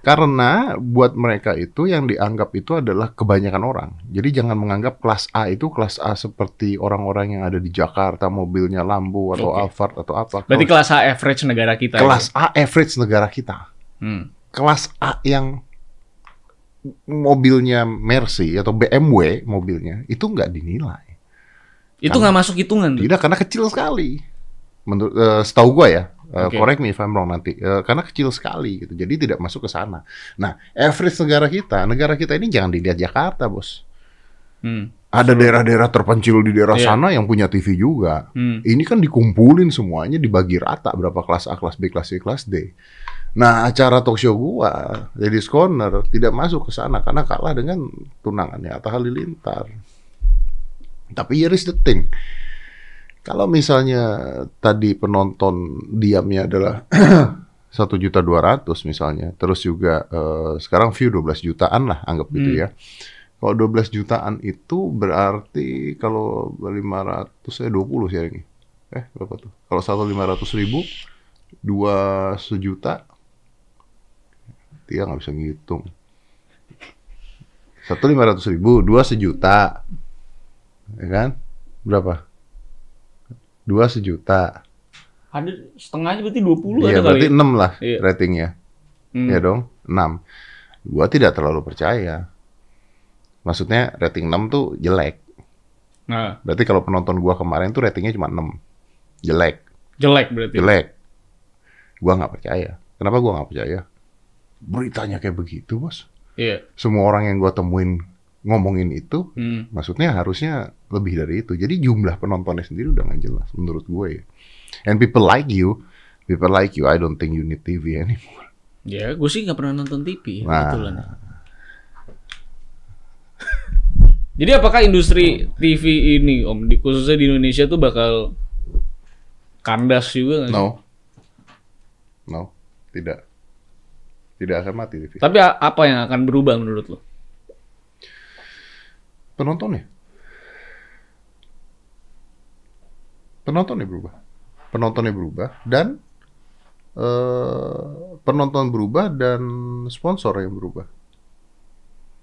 Karena buat mereka itu yang dianggap itu adalah kebanyakan orang. Jadi jangan menganggap kelas A itu kelas A seperti orang-orang yang ada di Jakarta, mobilnya Lambo atau Oke. Alphard atau apa. Berarti Kelas- A average negara kita. kelas A average negara kita. ya? Hmm. Kelas A yang mobilnya Mercy atau BMW mobilnya itu nggak dinilai. Itu nggak masuk hitungan tuh. Tidak karena kecil sekali. Menurut eh, setahu gua ya, eh, Oke. correct me if I'm wrong nanti. Eh, karena kecil sekali gitu. Jadi tidak masuk ke sana. Nah, average negara kita, negara kita ini jangan dilihat Jakarta, Bos. Hmm. Ada daerah-daerah terpencil di daerah Iya. sana yang punya TV juga. Hmm. Ini kan dikumpulin semuanya dibagi rata berapa kelas A, kelas B, kelas C, kelas D. Nah, acara talk show gua, Ladies Corner tidak masuk ke sana karena kalah dengan tunangannya Atta Halilintar. Tapi here is the thing. Kalau misalnya tadi penonton diamnya adalah satu juta dua ratus misalnya, terus juga eh, sekarang view 12 jutaan lah anggap gitu Hmm. ya. Kalau 12 jutaan itu berarti kalau 500 ya 20 sih ini. Eh berapa tuh? Kalau satu 500 ribu, dua sejuta, dia nggak bisa ngitung. Satu 500 ribu, dua sejuta, ya kan? Berapa? Dua sejuta. Ada setengahnya berarti 20 Iya, ada berarti kali. 6 lah Iya. ratingnya. Hmm. Ya dong, 6. Gua tidak terlalu percaya. Maksudnya rating 6 tuh jelek. Nah, Berarti kalau penonton gua kemarin tuh ratingnya cuma 6. Jelek, jelek berarti. jelek. Gua nggak percaya. Kenapa gua nggak percaya? Beritanya kayak begitu, Bos. Iya. Semua orang yang gua temuin ngomongin itu, Hmm. maksudnya harusnya lebih dari itu. Jadi jumlah penontonnya sendiri udah nggak jelas menurut gue. And people like you, people like you, I don't think you need TV anymore. Ya, gue sih nggak pernah nonton TV. Ya, Nah. Jadi apakah industri TV ini, Om, di, khususnya di Indonesia tuh bakal kandas juga nggak sih? No. No, tidak. Tidak akan mati TV. Tapi apa yang akan berubah menurut lo? Penontonnya. Penontonnya berubah. Penontonnya berubah dan eh penonton berubah dan sponsor yang berubah.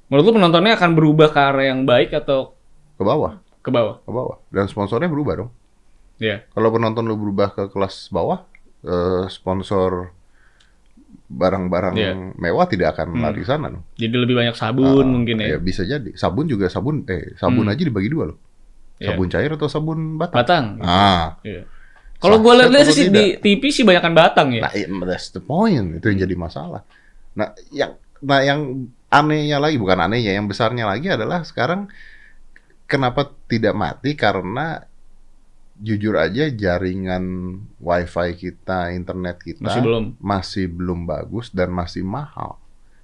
Menurut lo penontonnya akan berubah ke arah yang baik atau Ke bawah, ke bawah? ke bawah. Dan sponsornya berubah dong. Ya. Kalau penonton lu berubah ke kelas bawah, eh, sponsor barang-barang Iya. mewah tidak akan Hmm. lari sana. dong. Jadi lebih banyak sabun Ah, mungkin ya. Ya bisa jadi. Sabun juga sabun eh sabun Hmm. aja dibagi dua loh. Iya. Sabun cair atau sabun batang? Batang. Ah. Iya. Kalau gue lihat sih di TV sih banyakan batang ya. Nah, iya, that's the point. Itu yang jadi masalah. Nah, yang nah yang anehnya lagi bukan anehnya, yang besarnya lagi adalah sekarang kenapa tidak mati karena jujur aja jaringan wifi kita, internet kita Masih belum. masih belum bagus dan masih mahal.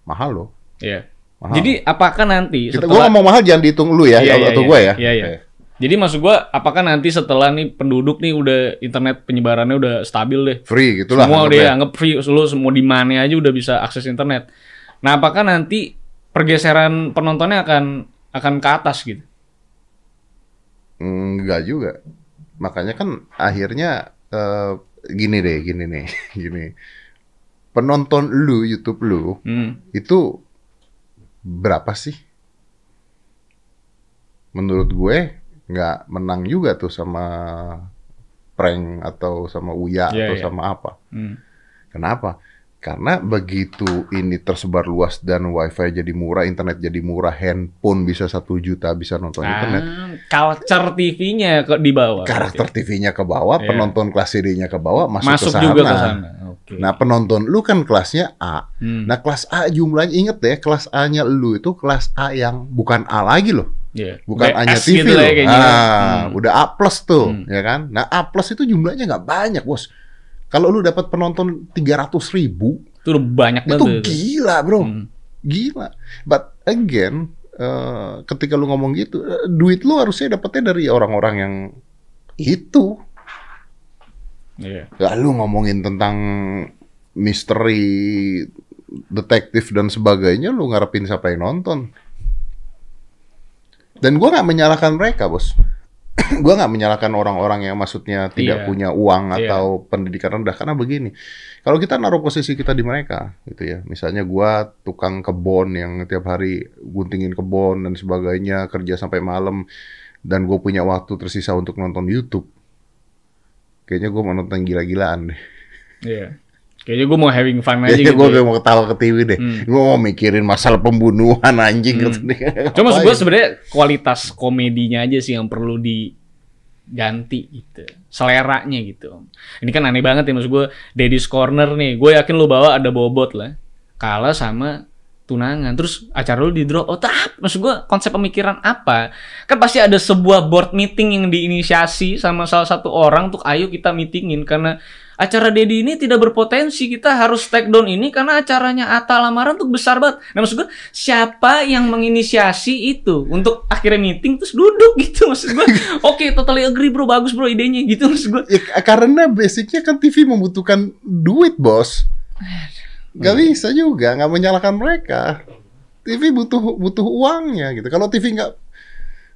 Mahal loh. Iya. Mahal. Jadi apakah nanti kita setelah gua ngomong mahal jangan dihitung lu ya Iya, iya, atau iya. gua ya. Iya, iya. Oke. Jadi maksud gua apakah nanti setelah nih penduduk nih udah internet penyebarannya udah stabil deh. Free gitulah. semua udah ya, anggap free, lu semua di mana aja udah bisa akses internet. Nah, apakah nanti pergeseran penontonnya akan akan ke atas gitu? Enggak juga. Makanya kan akhirnya eh, gini deh, gini nih, gini. Penonton lu YouTube lu Hmm. itu berapa sih? Menurut gue nggak menang juga tuh sama prank atau sama Uya Iya, atau iya. sama apa. Hmm. Kenapa? Karena begitu ini tersebar luas dan wifi jadi murah, internet jadi murah, handphone bisa satu juta bisa nonton internet. Ah, culture TV-nya kok di bawah. karakter TV-nya ke bawah, Iya. penonton kelas CD-nya ke bawah, masuk, masuk ke sana. juga ke sana. Oke. Nah, penonton lu kan kelasnya A. Hmm. Nah, kelas A jumlahnya inget deh, kelas A-nya lu itu kelas A yang bukan A lagi loh. Iya. Bukan BS A-nya TV gitu lah loh. ya. Ah, Hmm. udah A plus tuh, Hmm. ya kan? Nah, A plus itu jumlahnya nggak banyak, bos. Kalau lu dapat penonton 300 ribu, Itu udah banyak banget. itu. gila, bro. Hmm. Gila. But again, eh, ketika lu ngomong gitu, eh, duit lu harusnya dapetnya dari orang-orang yang itu. Iya. Lalu ngomongin tentang misteri, detektif dan sebagainya, lu ngarepin siapa yang nonton? Dan gua nggak menyalahkan mereka, bos. gua nggak menyalahkan orang-orang yang maksudnya tidak Iya. punya uang Iya. atau pendidikan rendah karena begini. Kalau kita naruh posisi kita di mereka, gitu ya. Misalnya gua tukang kebon yang tiap hari guntingin kebon dan sebagainya, kerja sampai malam, dan gue punya waktu tersisa untuk nonton YouTube. Kayaknya gue mau nonton gila-gilaan deh. Iya. Kayaknya gue mau having fun aja Kayaknya gitu. gue ya. mau ketawa ke TV deh. Hmm. Gue mau mikirin masalah pembunuhan anjing. Hmm. gitu. Cuma gue sebenarnya kualitas komedinya aja sih yang perlu diganti gitu. Seleranya gitu. Ini kan aneh banget ya maksud gue Daddy's Corner nih. Gue yakin lu bawa ada bobot lah. Kalah sama tunangan. Terus acara lu di drop. Oh tak, maksud gue konsep pemikiran apa? Kan pasti ada sebuah board meeting yang diinisiasi sama salah satu orang untuk ayo kita meetingin karena acara Dedi ini tidak berpotensi kita harus take down ini karena acaranya Atta lamaran tuh besar banget. Nah maksud gue siapa yang menginisiasi itu untuk akhirnya meeting terus duduk gitu maksud gue. Oke totally agree bro bagus bro idenya gitu maksud gue. Ya, karena basicnya kan TV membutuhkan duit, bos. Gak bisa juga, nggak menyalahkan mereka. TV butuh butuh uangnya gitu. Kalau TV nggak,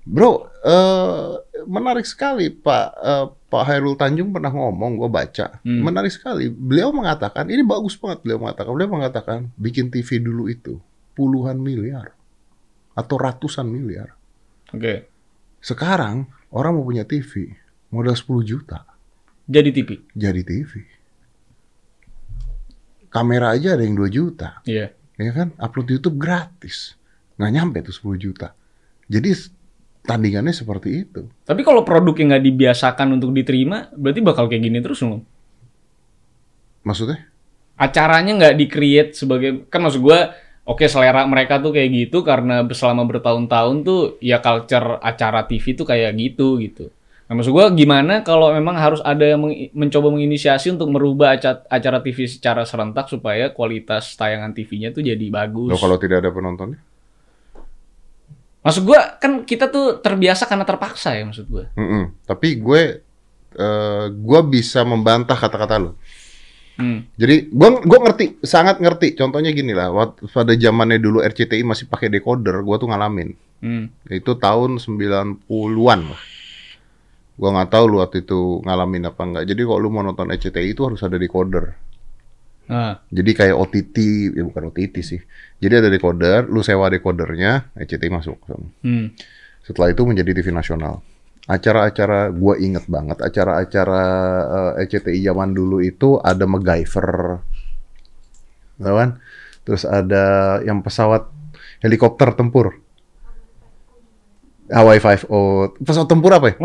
bro, eh, menarik sekali Pak eh, Pak Hairul Tanjung pernah ngomong, gue baca, Hmm. menarik sekali. Beliau mengatakan, ini bagus banget beliau mengatakan, beliau mengatakan bikin TV dulu itu puluhan miliar atau ratusan miliar. Oke. Sekarang orang mau punya TV modal 10 juta. Jadi TV. jadi TV. Kamera aja ada yang 2 juta. Iya. ya kan upload YouTube gratis nggak nyampe tuh 10 juta jadi tandingannya seperti itu Tapi kalau produknya nggak dibiasakan untuk diterima, berarti bakal kayak gini terus dong. maksudnya Acaranya nggak di-create sebagai kan maksud gua oke selera mereka tuh kayak gitu karena selama bertahun-tahun tuh ya culture acara TV tuh kayak gitu gitu. Nah, maksud gua gimana kalau memang harus ada yang mencoba menginisiasi untuk merubah aca- acara TV secara serentak supaya kualitas tayangan TV-nya tuh jadi bagus. Loh, kalau tidak ada penontonnya Maksud gua kan kita tuh terbiasa karena terpaksa ya maksud gua. Mm-mm. tapi gue eh, gue bisa membantah kata-kata lo Hmm. jadi gue gue ngerti sangat ngerti contohnya gini lah waktu pada zamannya dulu RCTI masih pakai decoder gue tuh ngalamin Hmm. itu tahun 90-an lah gue nggak tahu lu waktu itu ngalamin apa enggak jadi kalau lu mau nonton RCTI itu harus ada decoder Nah, Jadi kayak OTT, ya bukan OTT sih. Jadi ada decoder, lu sewa decodernya, RCTI masuk. hmm. Setelah itu menjadi TV nasional. Acara-acara, gua inget banget, acara-acara eh, RCTI zaman dulu itu ada MacGyver, kan? Terus ada yang pesawat helikopter tempur. Hawaii Five O, pesawat tempur apa ya?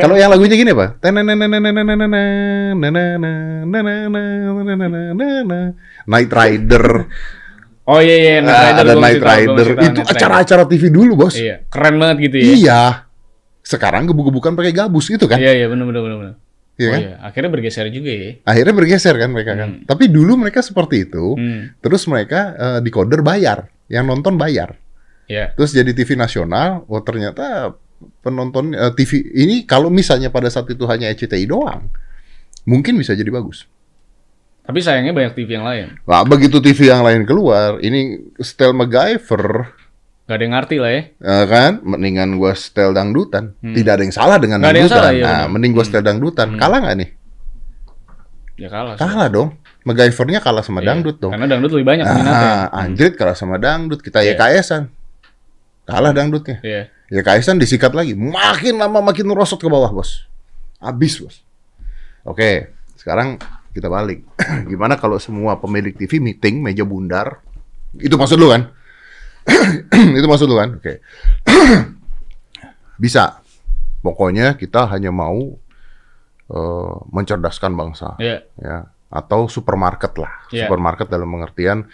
Kalau yang lagunya gini apa? Night Rider. Oh iya iya, Knight Ah, Rider ada Night Rider. tahu Itu acara-acara TV dulu, Bos. Iya, keren banget gitu ya. Iya. Sekarang gebuk-gebukan pakai gabus gitu kan? Iya iya benar benar benar. Iya oh kan? iya, akhirnya bergeser juga ya. Akhirnya bergeser kan mereka kan. Tapi dulu mereka seperti itu. Hmm. Terus mereka eh, decoder bayar, yang nonton bayar. Iya. Terus jadi TV nasional, oh ternyata penonton eh, TV ini kalau misalnya pada saat itu hanya RCTI doang, mungkin bisa jadi bagus. Tapi sayangnya banyak TV yang lain. Nah, begitu TV yang lain keluar, ini style MacGyver, Gak ada yang ngerti lah ya. eh, kan? Mendingan gua style dangdutan. Tidak ada yang salah dengan yang dangdutan. salah, iya nah. Hmm. mending gua style dangdutan. Kalah nggak nih? Ya kalah. sih. Kalah dong. MacGyvernya kalah sama Iya, dangdut dong. Karena dangdut lebih banyak peminatnya. Ah, anjrit kalah sama dangdut. Kita Iya. YKS-an. Kalah dangdutnya. Iya. YKS-an disikat lagi. Makin lama makin merosot ke bawah, Bos. Habis, Bos. Oke, sekarang kita balik. Gimana kalau semua pemilik TV meeting meja bundar? Itu maksud lu kan? Itu maksud lu kan? Oke. Bisa. Pokoknya kita hanya mau eh, mencerdaskan bangsa Iya. ya atau supermarket lah Iya. supermarket dalam pengertian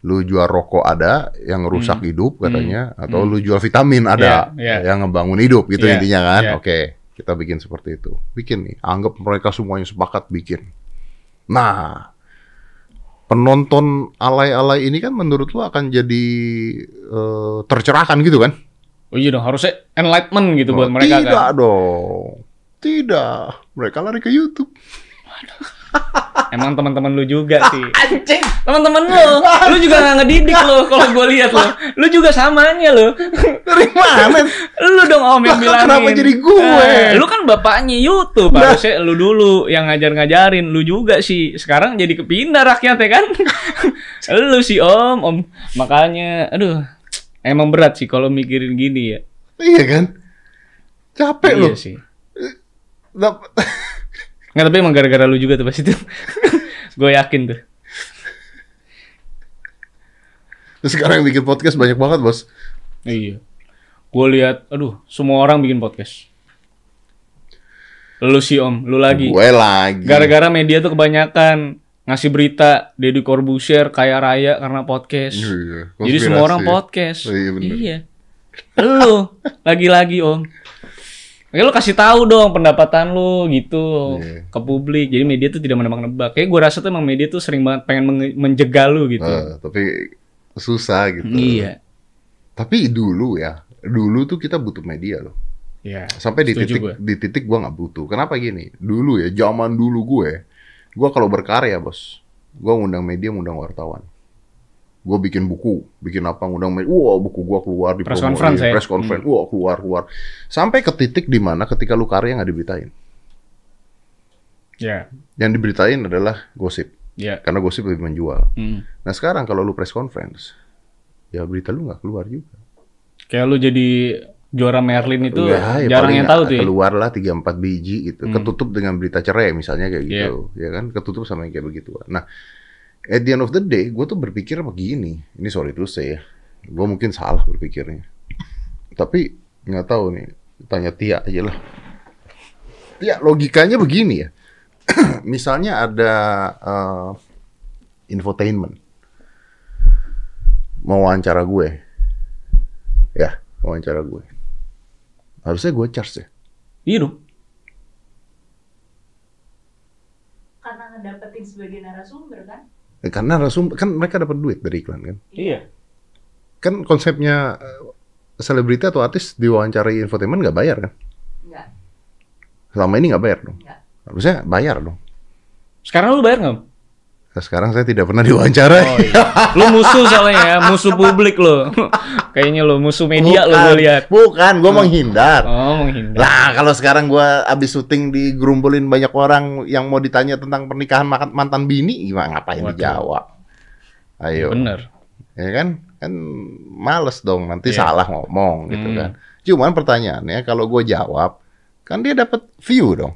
lu jual rokok ada yang rusak hidup katanya atau lu jual vitamin ada Hmm. Iya, iya. yang ngebangun hidup gitu Iya, intinya kan iya. oke kita bikin seperti itu bikin nih anggap mereka semuanya sepakat bikin nah penonton alay-alay ini kan menurut lu akan jadi eh, tercerahkan gitu kan Oh iya dong, harusnya enlightenment gitu buat Oh, mereka tidak kan. dong tidak mereka lari ke YouTube Emang teman-teman lu juga sih. Anjing. Teman-teman lu, lu juga nggak ngedidik lu kalau gue lihat lu. Lu juga samanya lu. dari mana Lu dong om yang Lah, bilangin. kenapa jadi gue? Eh, lu kan bapaknya YouTube, Nah. harusnya lu dulu yang ngajar-ngajarin. Lu juga sih. Sekarang jadi kepindah rakyatnya kan. lu sih om, om. Makanya, aduh. Emang berat sih kalau mikirin gini ya. Iya kan? Capek iya loh. sih. Nggak, tapi emang gara-gara lu juga tuh pas itu. gue yakin tuh. Terus sekarang yang bikin podcast banyak banget, Bos. Iya. Gue lihat, aduh, semua orang bikin podcast. Lu sih om, lu lagi. Gue lagi. Gara-gara media tuh kebanyakan ngasih berita Deddy Corbuzier kaya raya karena podcast. Iya, Jadi semua orang podcast. Oh, iya, bener. Iya. Lu lagi-lagi om. Oke lu kasih tahu dong pendapatan lu gitu Iya. ke publik. Jadi media tuh tidak menebak-nebak. Kayak gue rasa tuh emang media tuh sering banget pengen menjegal lu gitu. Eh, tapi susah gitu. Iya. Tapi dulu ya, dulu tuh kita butuh media loh. Iya. Sampai di titik gue. di titik gua nggak butuh. Kenapa gini? Dulu ya, zaman dulu gue, gua kalau berkarya, Bos, gua ngundang media, ngundang wartawan. Gua bikin buku, bikin apa ngundang media. Wah, buku gua keluar di Press conference ya? press conference. Wah, keluar keluar. Sampai ke titik di mana ketika lu karya nggak diberitain. Iya. Yang diberitain adalah gosip. Iya. Karena gosip lebih menjual. Hmm. Nah sekarang kalau lu press conference, ya berita lu nggak keluar juga. Kayak lu jadi juara Merlin itu Enggak, ya jarang yang tahu tuh ya. Keluar lah 3-4 biji gitu. Hmm. Ketutup dengan berita cerai misalnya kayak gitu. Ya kan? Ketutup sama yang kayak begitu. Nah, at the end of the day, gue tuh berpikir begini. Ini sorry to say ya. Gue mungkin salah berpikirnya. Tapi nggak tahu nih. Tanya Tia aja lah. Tia, logikanya begini ya. misalnya ada eh, infotainment. Mau wawancara gue. Ya, mau wawancara gue. Harusnya gue charge ya. Iya dong. Karena ngedapetin sebagai narasumber kan? Eh, Karena narasumber kan mereka dapat duit dari iklan kan. Iya. Kan konsepnya eh, selebriti atau artis diwawancarai infotainment nggak bayar kan? Enggak, Selama ini nggak bayar dong. enggak. Harusnya bayar dong. Sekarang lu bayar nggak? Nah, sekarang saya tidak pernah diwawancarai. Oh iya. lu musuh soalnya ya, musuh publik lo. Kayaknya lo musuh media lo gue lihat. Bukan, gue menghindar. Oh menghindar. Lah, kalau sekarang gue abis syuting digerumpulin banyak orang yang mau ditanya tentang pernikahan mantan bini, gimana ngapain Waduh. dijawab? Ayo. Bener. ya kan kan males dong nanti Iya. salah ngomong gitu Hmm. kan cuman pertanyaannya kalau gue jawab kan dia dapat view dong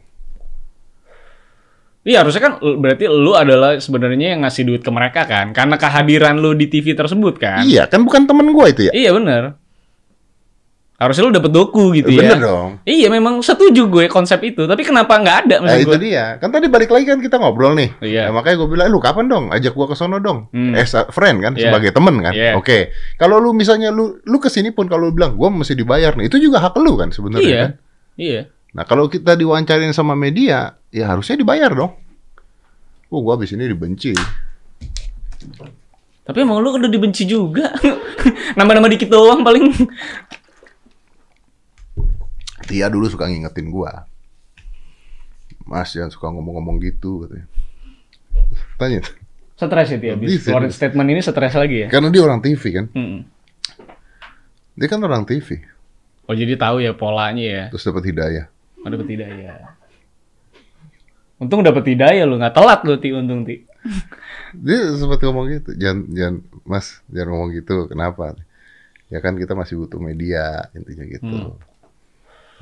Iya harusnya kan berarti lu adalah sebenarnya yang ngasih duit ke mereka kan, karena kehadiran lu di TV tersebut kan. iya kan bukan temen gue itu ya Iya bener. Harusnya lu dapet doku gitu bener ya. dong Iya memang setuju gue konsep itu, tapi kenapa nggak ada maksud itu gue? dia. Kan tadi balik lagi kan kita ngobrol nih. Iya. Nah, makanya gue bilang, "Eh, lu kapan dong? Ajak gua ke sono dong. Hmm. A friend kan, Iya. sebagai temen kan. Iya. Oke. Kalau lu misalnya lu lu ke sini pun kalau lu bilang gua mesti dibayar nih, itu juga hak lu kan sebenarnya Iya. kan. Iya. Nah, kalau kita diwawancarin sama media, ya harusnya dibayar dong. Oh, gua abis ini dibenci. Tapi emang lu udah dibenci juga. Nambah-nambah dikit doang paling. Tia dulu suka ngingetin gua. Mas jangan suka ngomong-ngomong gitu katanya. Tanya. Stres ya, habis Bisa. keluarin statement ini stres lagi ya. Karena dia orang TV kan. Mm-mm. Dia kan orang TV, Oh jadi tahu ya polanya ya. terus dapat hidayah. Oh, dapet hidayah. Untung dapet hidayah lu, nggak telat lu ti untung ti. Dia sempat ngomong gitu, jangan jangan Mas, jangan ngomong gitu. Kenapa? Ya kan kita masih butuh media intinya gitu. Hmm.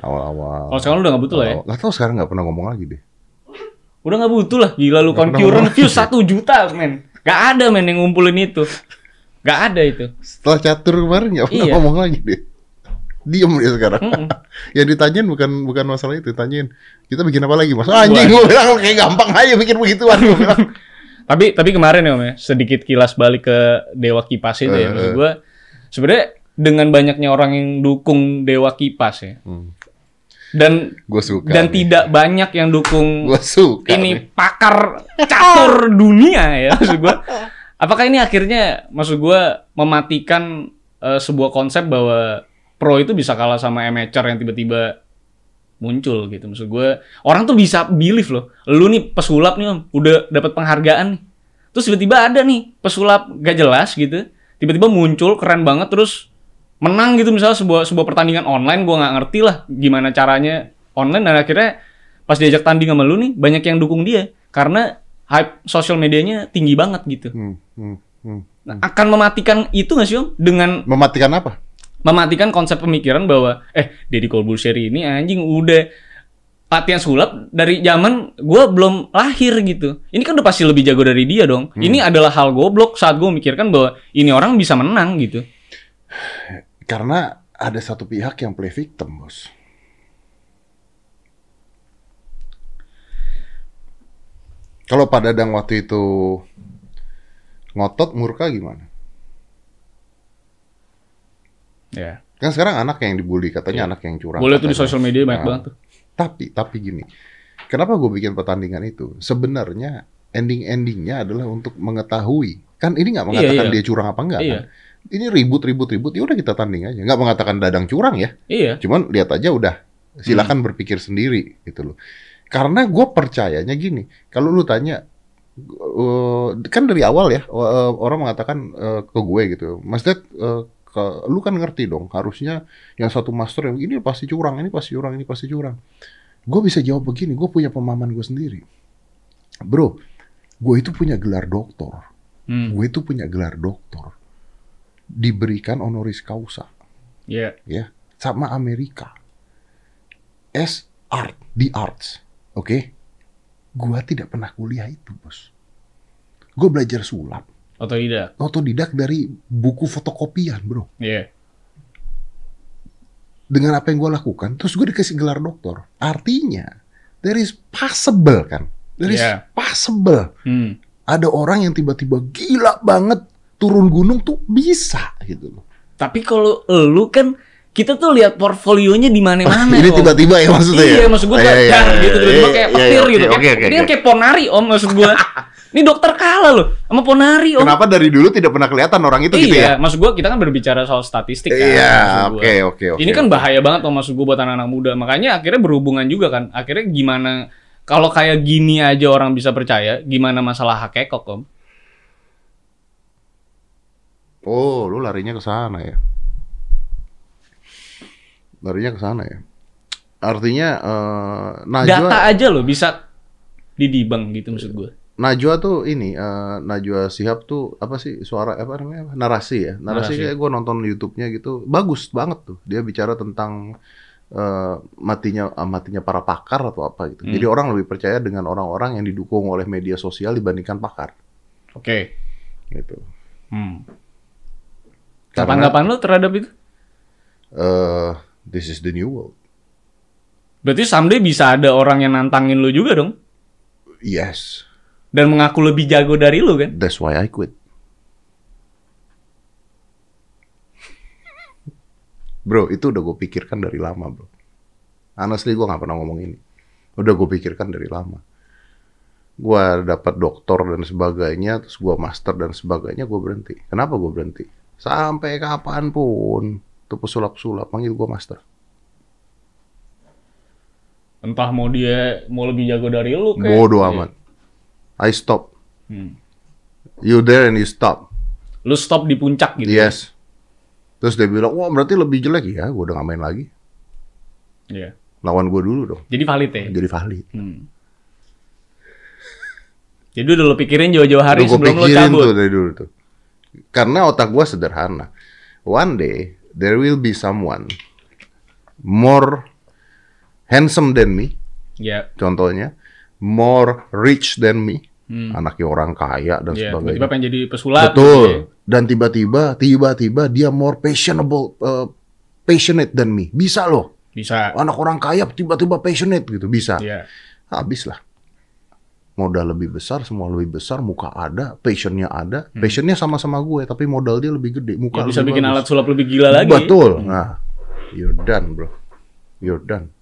Awal-awal. Kalau sekarang lu udah nggak butuh lah ya. Nggak tahu sekarang nggak pernah ngomong lagi deh. Udah nggak butuh lah. Gila lu concurrent views satu juta men. Gak ada men yang ngumpulin itu. Gak ada itu. Setelah catur kemarin nggak pernah Iya. ngomong lagi deh. Diem dia sekarang. Mm-mm. ya ditanyain bukan bukan masalah itu, ditanyain kita bikin apa lagi mas? Anjing gue bilang kayak gampang aja bikin begituan. Gua bilang. Tapi tapi kemarin ya Om ya, sedikit kilas balik ke Dewa Kipas itu ya. Eh, Maksud eh. gua sebenarnya dengan banyaknya orang yang dukung Dewa Kipas ya. Hmm. Dan Gue suka. dan tidak banyak yang dukung Gue suka. ini nih. pakar catur dunia ya maksud gua. Apakah ini akhirnya maksud gua mematikan eh, sebuah konsep bahwa pro itu bisa kalah sama amateur yang tiba-tiba muncul gitu maksud gua. Orang tuh bisa believe loh. Lu nih pesulap nih Om, udah dapat penghargaan nih. Terus tiba-tiba ada nih pesulap gak jelas gitu. Tiba-tiba muncul keren banget terus menang gitu misalnya sebuah sebuah pertandingan online gua nggak ngerti lah gimana caranya online dan akhirnya pas diajak tanding sama lu nih banyak yang dukung dia karena hype sosial medianya tinggi banget gitu. Hmm, hmm, hmm. Nah, akan mematikan itu nggak sih om dengan Mematikan apa? Mematikan konsep pemikiran bahwa eh Deddy Corbuzier ini anjing udah latihan sulap dari zaman gua belum lahir gitu. Ini kan udah pasti lebih jago dari dia dong. Ini adalah hal goblok saat gue mikirkan bahwa ini orang bisa menang gitu. Karena ada satu pihak yang play victim, bos. Kalau Pak Dadang waktu itu ngotot murka gimana? Ya. Kan sekarang anak yang dibully, katanya Iya. anak yang curang. Boleh tuh di sosial media banyak Nah, banget tuh. Tapi, tapi gini, kenapa gue bikin pertandingan itu? Sebenarnya ending-endingnya adalah untuk mengetahui. Kan ini nggak mengatakan iya. dia curang apa enggak. Iya. Kan? Ini ribut, ribut, ribut. Ya udah kita tanding aja. Nggak mengatakan Dadang curang ya. Iya. Cuman lihat aja udah. Silakan berpikir sendiri gitu loh. Karena gue percayanya gini. Kalau lu tanya, eh, kan dari awal ya eh, orang mengatakan eh, ke gue gitu, Mas Ded, ke- lu kan ngerti dong. Harusnya yang satu master yang ini pasti curang, ini pasti curang, ini pasti curang. Gue bisa jawab begini. Gue punya pemahaman gue sendiri, bro. Gue itu punya gelar doktor. Hmm. Gue itu punya gelar doktor. Diberikan honoris causa Iya. ya sama Amerika. S art, the arts. Oke. Gua tidak pernah kuliah itu, Bos. Gue belajar sulap, Atau tidak? otodidak dari buku fotokopian, Bro. Iya. Dengan apa yang gue lakukan, terus gue dikasih gelar doktor. Artinya, there is possible kan? There is Yeah. possible. Hmm. Ada orang yang tiba-tiba gila banget turun gunung tuh bisa gitu loh. Tapi kalau lu kan kita tuh lihat portfolionya di mana-mana. Ini tiba-tiba ya maksudnya ya? Iya, maksud gue Iya, iya, dar iya, gitu, iya, tiba-tiba iya, kayak iya, petir gitu. Kayak- oke, Dia kayak ponari om maksud gue. Ini dokter kalah loh sama ponari om. Kenapa dari dulu tidak pernah kelihatan orang itu iya, gitu ya? maksud gue kita kan berbicara soal statistik kan. Iya, gua. oke, oke, oke. Ini kan bahaya banget om maksud gue buat anak-anak muda. Makanya akhirnya berhubungan juga kan. Akhirnya gimana kalau kayak gini aja orang bisa percaya, gimana masalah hakekok om? Oh, lu larinya ke sana ya? Larinya ke sana ya? Artinya eh, Najwa Data aja loh bisa didibang gitu maksud gue. Najwa tuh ini eh, Najwa Sihab tuh apa sih suara apa namanya apa? narasi ya narasi, Narasi. kayak gue nonton YouTube-nya gitu bagus banget tuh dia bicara tentang eh, matinya ah, matinya para pakar atau apa gitu Hmm. jadi orang lebih percaya dengan orang-orang yang didukung oleh media sosial dibandingkan pakar Oke. gitu Hmm. Tanggapan lu terhadap itu? eh this is the new world Berarti someday bisa ada orang yang nantangin lu juga dong? yes Dan mengaku lebih jago dari lu kan? that's why I quit. Bro itu udah gue pikirkan dari lama bro. Honestly gue nggak pernah ngomong ini. Udah gue pikirkan dari lama. Gue dapat doktor dan sebagainya terus gue master dan sebagainya gue berhenti. Kenapa gue berhenti? Sampai kapan pun. Tuh pesulap-sulap panggil gue master. Entah mau dia mau lebih jago dari lu kayak. bodoh Iya. amat I stop Hmm. you there and you stop Lu stop di puncak gitu. yes terus dia bilang wah berarti lebih jelek ya gue udah gak main lagi Iya. lawan gue dulu dong Jadi valid ya? jadi valid Hmm. Jadi udah lu pikirin jauh-jauh hari Udah sebelum lu pikirin cabut. tuh dari dulu tuh. Karena otak gua sederhana. One day there will be someone more handsome than me, Ya. contohnya, more rich than me, Hmm. anaknya orang kaya dan Iya, sebagainya. tiba-tiba pengen jadi pesulap. Betul. gitu ya. Dan tiba-tiba, tiba-tiba dia more passionable, uh, passionate than me. Bisa loh. Bisa. Anak orang kaya tiba-tiba passionate gitu, bisa. Iya. Habis lah. Modal lebih besar, semua lebih besar, muka ada, passionnya ada. Hmm. Passionnya sama-sama gue, tapi modal dia lebih gede, Ya, muka bisa lebih bikin bagus. alat sulap lebih gila lagi. Betul. Nah, you're done, bro. You're done.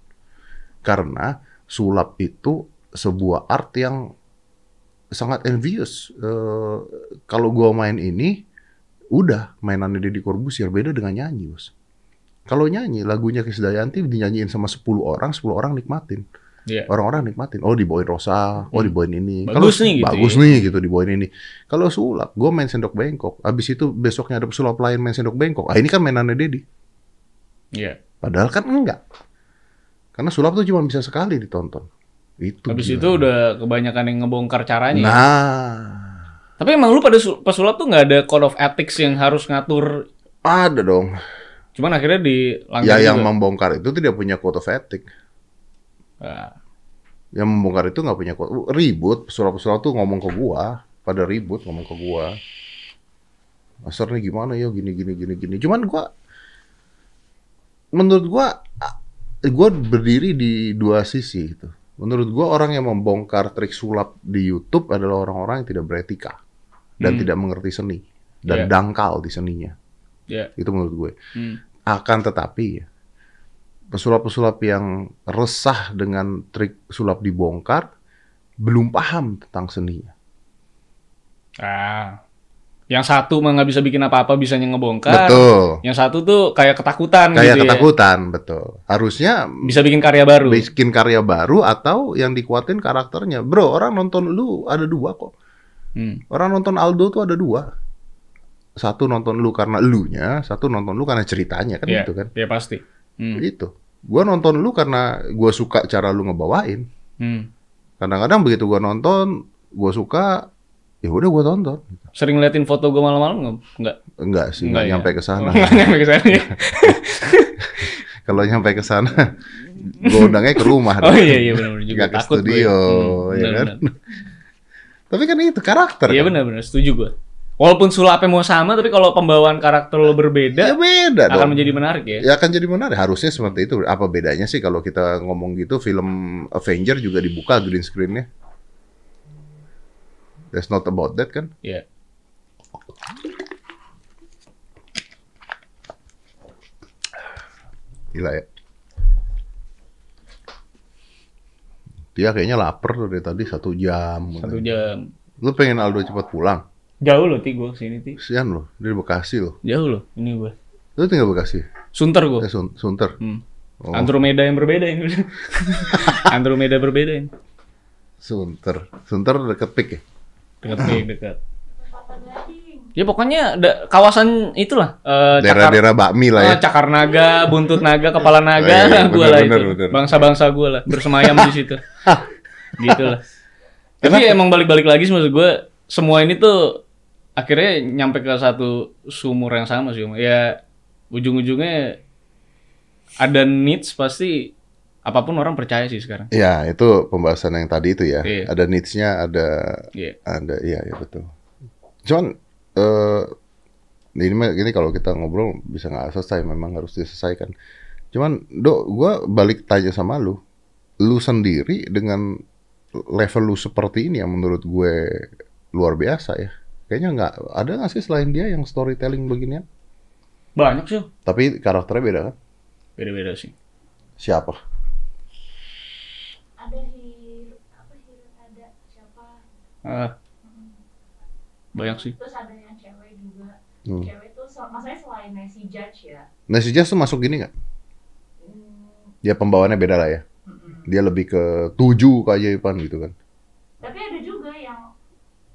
Karena sulap itu sebuah art yang sangat envious. Eh, kalau gua main ini, udah mainannya Deddy Corbuzier beda dengan nyanyi, bos. Kalau nyanyi lagunya Krisdayanti dinyanyiin sama 10 orang, 10 orang nikmatin. Iya. Orang-orang nikmatin. Oh, dibawain Rosa, oh Hmm. dibawain ini. Bagus nih gitu Bagus ya. nih gitu dibawain ini. Kalau sulap, gue main sendok bengkok. Abis itu besoknya ada pesulap lain main sendok bengkok. Ah ini kan mainannya Dedi. Iya. Padahal kan enggak. Karena sulap tuh cuma bisa sekali ditonton. Itu. Habis gila. itu udah kebanyakan yang ngebongkar caranya. ya. Nah, Tapi emang lu pada sul- pesulap tuh nggak ada code of ethics yang harus ngatur. ada dong. Cuman akhirnya dilanggar Ya yang juga. membongkar itu tidak punya code of ethic. Nah, Yang membongkar itu nggak punya code. Ribut, pesulap-pesulap tuh ngomong ke gua. Pada ribut ngomong ke gua. Master nih gimana ya gini gini gini gini. Cuman gua menurut gua gua berdiri di dua sisi gitu. Menurut gua orang yang membongkar trik sulap di YouTube adalah orang-orang yang tidak beretika dan Hmm. tidak mengerti seni dan Iya. dangkal di seninya. ya. Itu menurut gue. Hmm. Akan tetapi pesulap-pesulap yang resah dengan trik sulap dibongkar belum paham tentang seninya. Ah. Yang satu mah nggak bisa bikin apa-apa, bisanya ngebongkar. Betul. Yang satu tuh kayak ketakutan Kayak gitu ketakutan, betul. Harusnya ya. Bisa bikin karya baru. bikin karya baru atau yang dikuatin karakternya. Bro, orang nonton lu ada dua kok. Hmm. Orang nonton Aldo tuh ada dua. Satu nonton lu karena elunya, satu nonton lu karena ceritanya kan Iya, gitu kan. iya pasti. Hmm. Itu. Gua nonton lu karena gua suka cara lu ngebawain. Hmm. Kadang-kadang begitu gua nonton, gua suka, ya udah gua tonton. Sering liatin foto gue malam-malam nggak? Nggak. Enggak sih, Enggak enggak ya? nyampe ke sana. Nggak nyampe ke sana. ya. kalau nyampe ke sana gue undangnya ke rumah Oh iya iya benar juga Nggak ke takut gue. studio, Hmm, ya benar, kan? Tapi kan itu karakter. Iya kan? benar-benar setuju gue. Walaupun sulapnya mau sama, tapi kalau pembawaan karakter lo berbeda, Ya beda akan dong. menjadi menarik ya. Ya akan jadi menarik. Harusnya seperti itu. Apa bedanya sih kalau kita ngomong gitu film Avenger juga dibuka green screen-nya? That's not about that kan? Iya. Gila ya. Dia kayaknya lapar tuh dari tadi satu jam. Satu jam. Lu pengen Aldo cepat pulang? Jauh loh ti gue sini ti. Kesian loh, dari Bekasi loh. Jauh loh ini gue. Lu tinggal Bekasi? Sunter gue. Eh, Sun- Sunter. Hmm. Oh, Andromeda yang berbeda ini. Andromeda berbeda ini. Sunter. Sunter deket pik ya? Dekat nih, dekat. Ya pokoknya da- kawasan itulah. eh, cakar, Daerah-daerah bakmi lah ya. eh, cakar naga, buntut naga, kepala naga, Iya, iya, gue lah bener, itu. bener. Bangsa-bangsa gue lah bersemayam di situ. gitu lah. Tapi emang balik-balik lagi sih maksud gue, semua ini tuh akhirnya nyampe ke satu sumur yang sama sih. Ya ujung-ujungnya ada needs pasti apa pun orang percaya sih sekarang. Ya, itu pembahasan yang tadi itu ya. Iya. Ada needs-nya, ada Iya. ada iya ya betul. Cuman eh ini mah gini kalau kita ngobrol bisa nggak selesai, memang harus diselesaikan. Cuman, Dok, gua balik tanya sama lu. Lu sendiri dengan level lu seperti ini yang menurut gue luar biasa ya. Kayaknya nggak ada nggak sih selain dia yang storytelling beginian? Banyak sih. Tapi karakternya beda kan? Beda-beda sih. Siapa? Ada hir apa hir ada siapa? Ah. Banyak sih. Terus ada yang cewek juga. Hmm. Cewek tuh so- maksudnya selain Nancy Judge ya. Si Jazz tuh masuk gini nggak? Hmm, Ya pembawaannya beda lah ya. mm-mm. Dia lebih ke tujuh keajaiban gitu kan. Tapi ada juga yang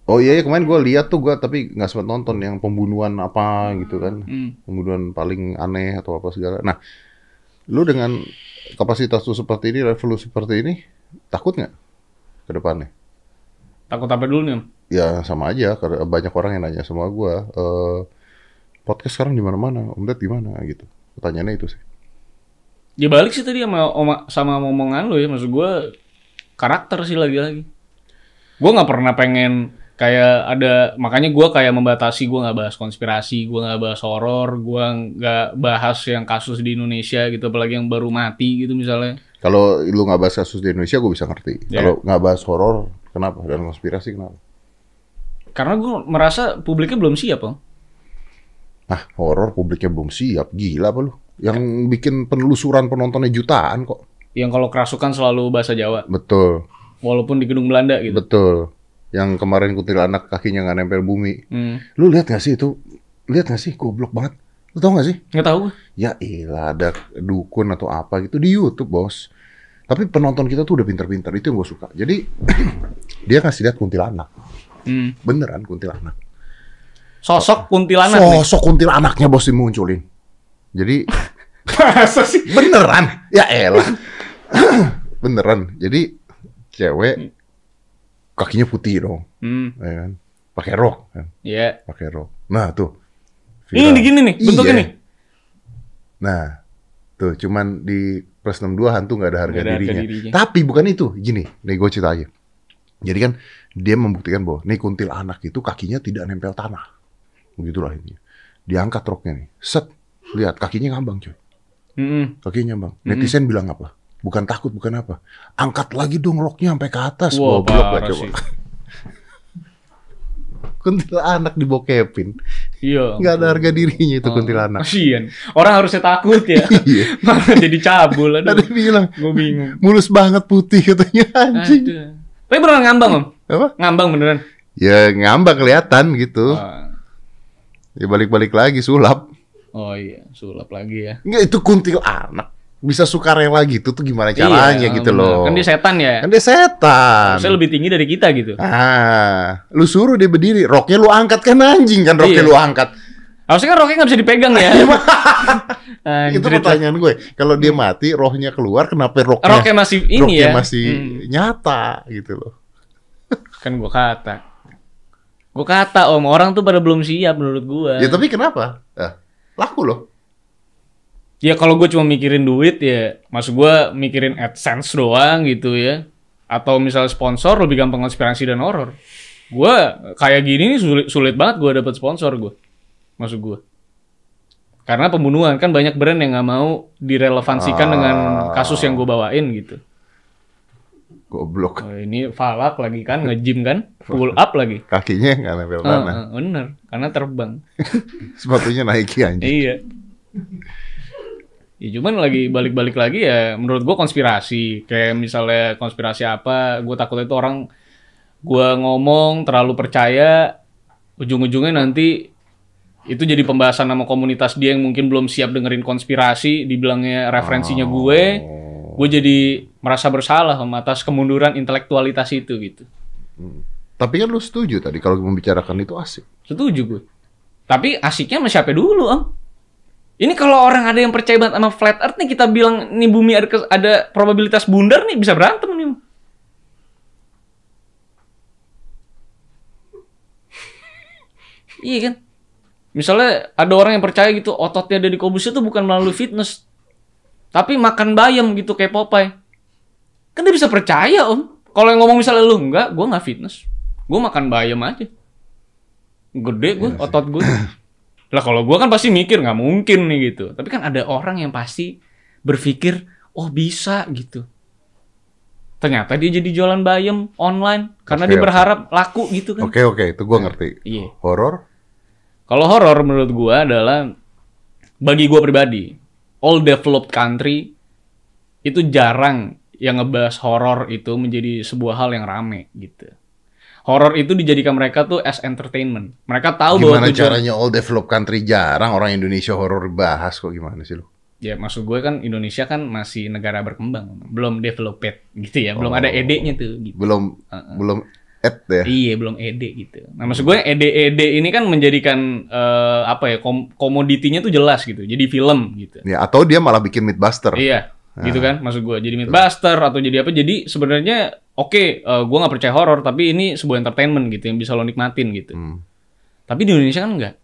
Oh iya, iya kemarin gue lihat tuh gue tapi nggak sempat nonton yang pembunuhan apa gitu kan, Hmm. pembunuhan paling aneh atau apa segala. Nah, lu dengan kapasitas lu seperti ini, level lu seperti ini, takut nggak ke depannya? Takut apa dulu nih? Ya sama aja, karena banyak orang yang nanya sama gue, eh podcast sekarang di mana-mana, Om Ded gimana gitu. Pertanyaannya itu sih. Ya balik sih tadi sama oma, sama omongan lu ya, maksud gue karakter sih lagi-lagi. Gue nggak pernah pengen kayak ada makanya gue kayak membatasi gue nggak bahas konspirasi, gue nggak bahas horor, gue nggak bahas yang kasus di Indonesia gitu, apalagi yang baru mati gitu misalnya. Kalau lu nggak bahas kasus di Indonesia, gue bisa ngerti. Ya. Kalau nggak bahas horor, kenapa? Dan konspirasi kenapa? Karena gue merasa publiknya belum siap, Om. Ah, horor publiknya belum siap. Gila apa lu? Yang bikin penelusuran penontonnya jutaan kok. Yang kalau kerasukan selalu bahasa Jawa, Betul, walaupun di gedung Belanda gitu. betul. Yang kemarin kuntilanak kakinya nggak nempel bumi. Hmm. Lu lihat gak sih itu? Lihat gak sih? Goblok banget. Lu tau gak sih? Nggak tahu gue. Ya ilah, ada dukun atau apa gitu di YouTube, bos. Tapi penonton kita tuh udah pinter-pinter. Itu yang gue suka. Jadi, dia ngasih lihat kuntilanak. Hmm. Beneran kuntilanak. Sosok kuntilanak nih. Sosok kuntilanaknya bos dimunculin. Jadi, Masa sih? Beneran? Ya elah. Beneran. Jadi cewek kakinya putih dong, Hmm. ya kan? Pakai rok kan? Ya. Pakai rok. Nah, tuh. Ini Viral. gini nih, bentuknya Iya. nih. Nah, tuh cuman di plus 62 hantu nggak ada harga Nggak ada harga dirinya. dirinya. Tapi bukan itu. Gini, nih gue cerita aja. Jadi kan dia membuktikan bahwa nih kuntil anak itu kakinya tidak nempel tanah. Begitulah ini. Diangkat roknya nih. Set. Lihat kakinya ngambang coy. Mm-mm. Kakinya bang. Netizen bilang apa? Bukan takut, bukan apa. Angkat lagi dong roknya sampai ke atas. Wah, Goblok lah coba. sih. Kuntilanak dibokepin. Iya. Nggak ada harga dirinya itu Oh, kuntilanak. Kasian. Orang harusnya takut ya. Iya. Malah jadi cabul. Ada Aduh. yang bilang, Gue bingung. mulus banget putih katanya anjing. Aduh. Tapi beneran ngambang, Om? Apa? Ngambang beneran. Ya ngambang kelihatan gitu. Ah. Ya balik-balik lagi sulap. Oh iya, sulap lagi ya. Enggak itu kuntilanak. Bisa sukarela gitu tuh gimana caranya Iya, gitu bener. loh. Kan dia setan ya. Kan dia setan. Harusnya lebih tinggi dari kita gitu. Ah, lu suruh dia berdiri, roknya lu angkat kan anjing kan roknya Iya. lu angkat. Harusnya kan roknya nggak bisa dipegang ya. Itu pertanyaan gue. Kalau dia mati, rohnya keluar, kenapa roknya, Roknya masih ini roknya ya. masih Hmm. nyata gitu loh. Kan gua kata. Gua kata om, orang tuh pada belum siap menurut gua. Ya tapi kenapa? Ah, laku loh. Ya kalau gue cuma mikirin duit ya, maksud gue mikirin AdSense doang gitu ya. Atau misalnya sponsor lebih gampang konspirasi dan horor. Gue kayak gini nih sulit, sulit banget gue dapet sponsor gue. Maksud gue. Karena pembunuhan kan banyak brand yang nggak mau direlevansikan dengan kasus yang gue bawain gitu. Goblok. Oh, ini falak lagi kan nge-gym kan, pull up lagi. Kakinya nggak nempel Ah, tanah. ah, bener, karena terbang. Sepatunya Nike anjing. Iya. Ya cuman lagi balik-balik lagi ya menurut gua konspirasi. Kayak misalnya konspirasi apa, gue takutnya itu orang gua ngomong terlalu percaya ujung-ujungnya nanti itu jadi pembahasan sama komunitas dia yang mungkin belum siap dengerin konspirasi, dibilangnya referensinya gue. Gue jadi merasa bersalah Om, atas kemunduran intelektualitas itu gitu. Tapi kan lu setuju tadi kalau membicarakan itu asik. Setuju gue. Tapi asiknya sama siapa dulu, Om? Ini kalau orang ada yang percaya banget sama flat earth nih, kita bilang nih bumi ada, ada probabilitas bundar nih, bisa berantem nih. Iya kan? Misalnya ada orang yang percaya gitu, ototnya ada di kubus itu bukan melalui fitness. Tapi makan bayam gitu kayak Popeye. Kan dia bisa percaya, Om. Kalau yang ngomong misalnya lu enggak, gua nggak fitness. Gua makan bayam aja. Gede gue, otot gue. lah kalau gua kan pasti mikir nggak mungkin nih gitu. Tapi kan ada orang yang pasti berpikir, oh bisa gitu. Ternyata dia jadi jualan bayam online karena Oke, dia berharap laku gitu kan. Oke oke, itu gua ngerti. Iya. Horor? Kalau horor menurut gua adalah bagi gua pribadi, all developed country itu jarang yang ngebahas horor itu menjadi sebuah hal yang rame gitu. Horor itu dijadikan mereka tuh as entertainment. Mereka tahu bahwa Gimana tujuan caranya all developed country jarang orang Indonesia horor bahas kok gimana sih lu? ya maksud gue kan Indonesia kan masih negara berkembang, belum developed gitu ya, belum Oh. ada ED-nya tuh gitu. Belum Uh-uh. belum ed ya. Iya belum ED gitu. Nah maksud gue ED-ED ini kan menjadikan eh, apa ya kom komoditinya tuh jelas gitu. Jadi film gitu. Ya atau dia malah bikin Mythbuster. Iya, Ah. gitu kan maksud gue. Jadi Mythbuster atau jadi apa? Jadi sebenarnya oke, eh, gue nggak percaya horor, tapi ini sebuah entertainment gitu yang bisa lo nikmatin gitu. Hmm. Tapi di Indonesia kan enggak.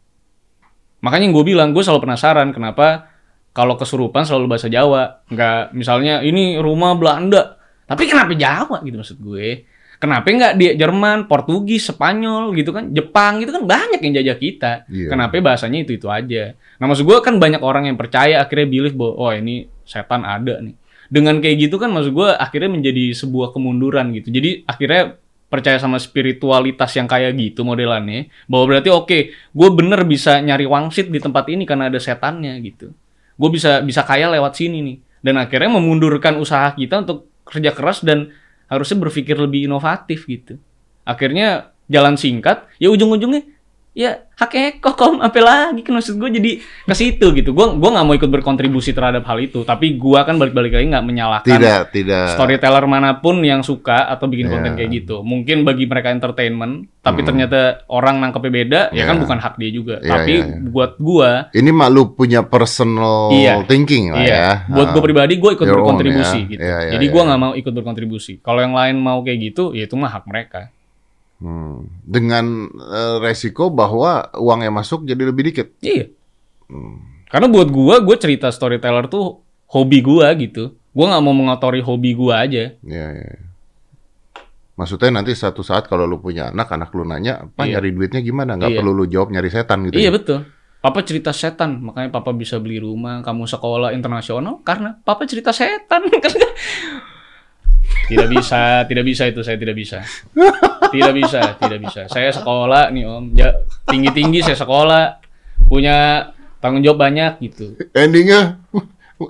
Makanya gue bilang gue selalu penasaran kenapa kalau kesurupan selalu bahasa Jawa, nggak misalnya ini rumah Belanda, tapi kenapa Jawa gitu maksud gue? Kenapa nggak di Jerman, Portugis, Spanyol gitu kan, Jepang gitu kan banyak yang jajah kita. Iya. Kenapa bahasanya itu itu aja? Nah maksud gue kan banyak orang yang percaya akhirnya believe bahwa oh ini setan ada nih. Dengan kayak gitu kan maksud gue akhirnya menjadi sebuah kemunduran gitu. Jadi akhirnya percaya sama spiritualitas yang kayak gitu modelannya bahwa berarti oke gue bener bisa nyari wangsit di tempat ini karena ada setannya gitu gue bisa bisa kaya lewat sini nih dan akhirnya memundurkan usaha kita untuk kerja keras dan harusnya berpikir lebih inovatif gitu akhirnya jalan singkat ya ujung-ujungnya ya hak kom apa lagi kan maksud gue jadi ke situ gitu gue gua nggak mau ikut berkontribusi terhadap hal itu tapi gue kan balik-balik lagi nggak menyalahkan Tidak tidak. storyteller mana pun yang suka atau bikin Ya. konten kayak gitu. Mungkin bagi mereka entertainment, tapi Hmm. ternyata orang nangkepnya beda, ya Ya. kan bukan hak dia juga. Ya, tapi ya, ya. buat gua, Ini mak lu punya personal Iya. thinking lah iya, ya. buat gua Ah. pribadi gua ikut Your own, berkontribusi ya. gitu. Ya, ya, Jadi ya, gua ya. nggak mau ikut berkontribusi. Kalau yang lain mau kayak gitu, ya itu mah hak mereka. Hmm. Dengan eh, resiko bahwa uang yang masuk jadi lebih dikit. Iya. Hmm. Karena buat gua, gua cerita storyteller tuh hobi gua gitu. Gua nggak mau mengotori hobi gua aja. Ya, ya. ya. Maksudnya nanti satu saat kalau lu punya anak, anak lu nanya, apa Iya. nyari duitnya gimana? Nggak Iya. perlu lu jawab nyari setan gitu. Iya ya? betul. Papa cerita setan, makanya papa bisa beli rumah, kamu sekolah internasional karena papa cerita setan. tidak bisa, tidak bisa itu saya tidak bisa. Tidak bisa, tidak bisa. Saya sekolah nih Om, Ja- tinggi-tinggi saya sekolah, punya tanggung jawab banyak gitu. Endingnya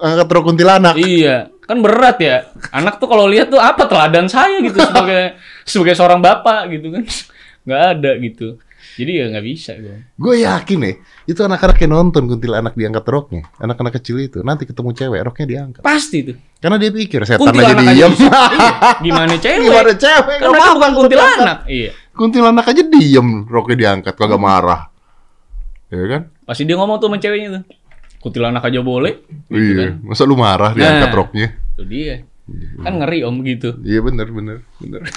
angkat rok kuntilanak. Iya, kan berat ya. Anak tuh kalau lihat tuh apa teladan saya gitu sebagai sebagai seorang bapak gitu kan. nggak ada gitu. Jadi ya nggak bisa gue. Gue yakin nih, itu anak-anak yang nonton kuntilanak diangkat roknya. Anak-anak kecil itu, nanti ketemu cewek, roknya diangkat. Pasti tuh. Karena dia pikir setan aja diem. Iya, Gimana cewek? Gimana cewek? Nggak mereka bukan kuntilanak. Iya. Kuntilanak aja diem, roknya diangkat, kagak marah. Ya kan? Pasti dia ngomong tuh sama ceweknya tuh. Kuntilanak aja boleh. Gitu iya. kan. Masa lu marah diangkat Nah. roknya? Itu dia. Kan ngeri om gitu. Iya bener, bener, bener.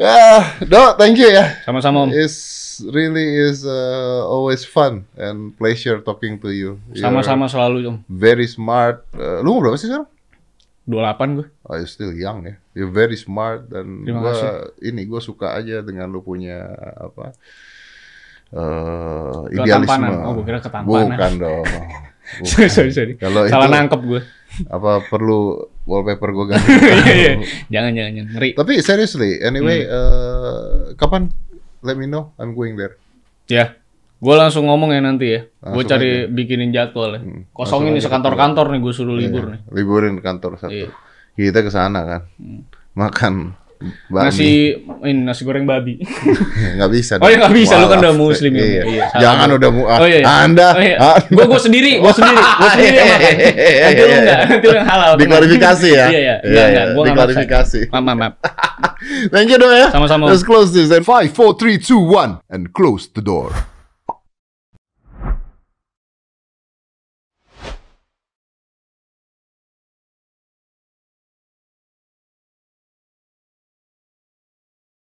ah, Dok, thank you ya. Sama-sama. Is really is uh, always fun and pleasure talking to you. Sama-sama selalu Om. Very smart. Uh, lu umur berapa sih sekarang? 28 gue. Oh, you're still young ya. You're very smart dan gua ini gue suka aja dengan lu punya apa eh Ketampanan. idealisme. Oh, gua kira ketampanan. Bukan dong. sorry, sorry, sorry. Kalau Salah itu nangkep gue. apa perlu wallpaper gue ganti? Iya, iya. jangan, jangan, jangan. Ngeri. Tapi seriously, anyway, Hmm. eh, kapan? Let me know. I'm going there. Ya. Gue langsung ngomong ya nanti ya. Gue cari bikinin jadwal ya. Hmm. Kosongin nih aja sekantor-kantor nih gue suruh libur nih. Iya, Liburin kantor satu. Iya. Kita ke sana kan. Makan bakmi. Nasi ini nasi goreng babi. nggak bisa. Oh, ya, nggak bisa. Lu kan udah muslim ya. Iya. Iya. Jangan udah mu. Oh iya. iya. Anda. Oh, iya. Gue gue sendiri, gue sendiri, gue sendiri yang makan. Nanti lu enggak, nanti lu yang halal. Diklarifikasi ya. Iya, iya. Iya, Enggak, enggak. iya. Gue enggak Diklarifikasi. Maaf, maaf. Thank you dong ya. Sama-sama. Let's close this and five, four, three, two, one, and close the door.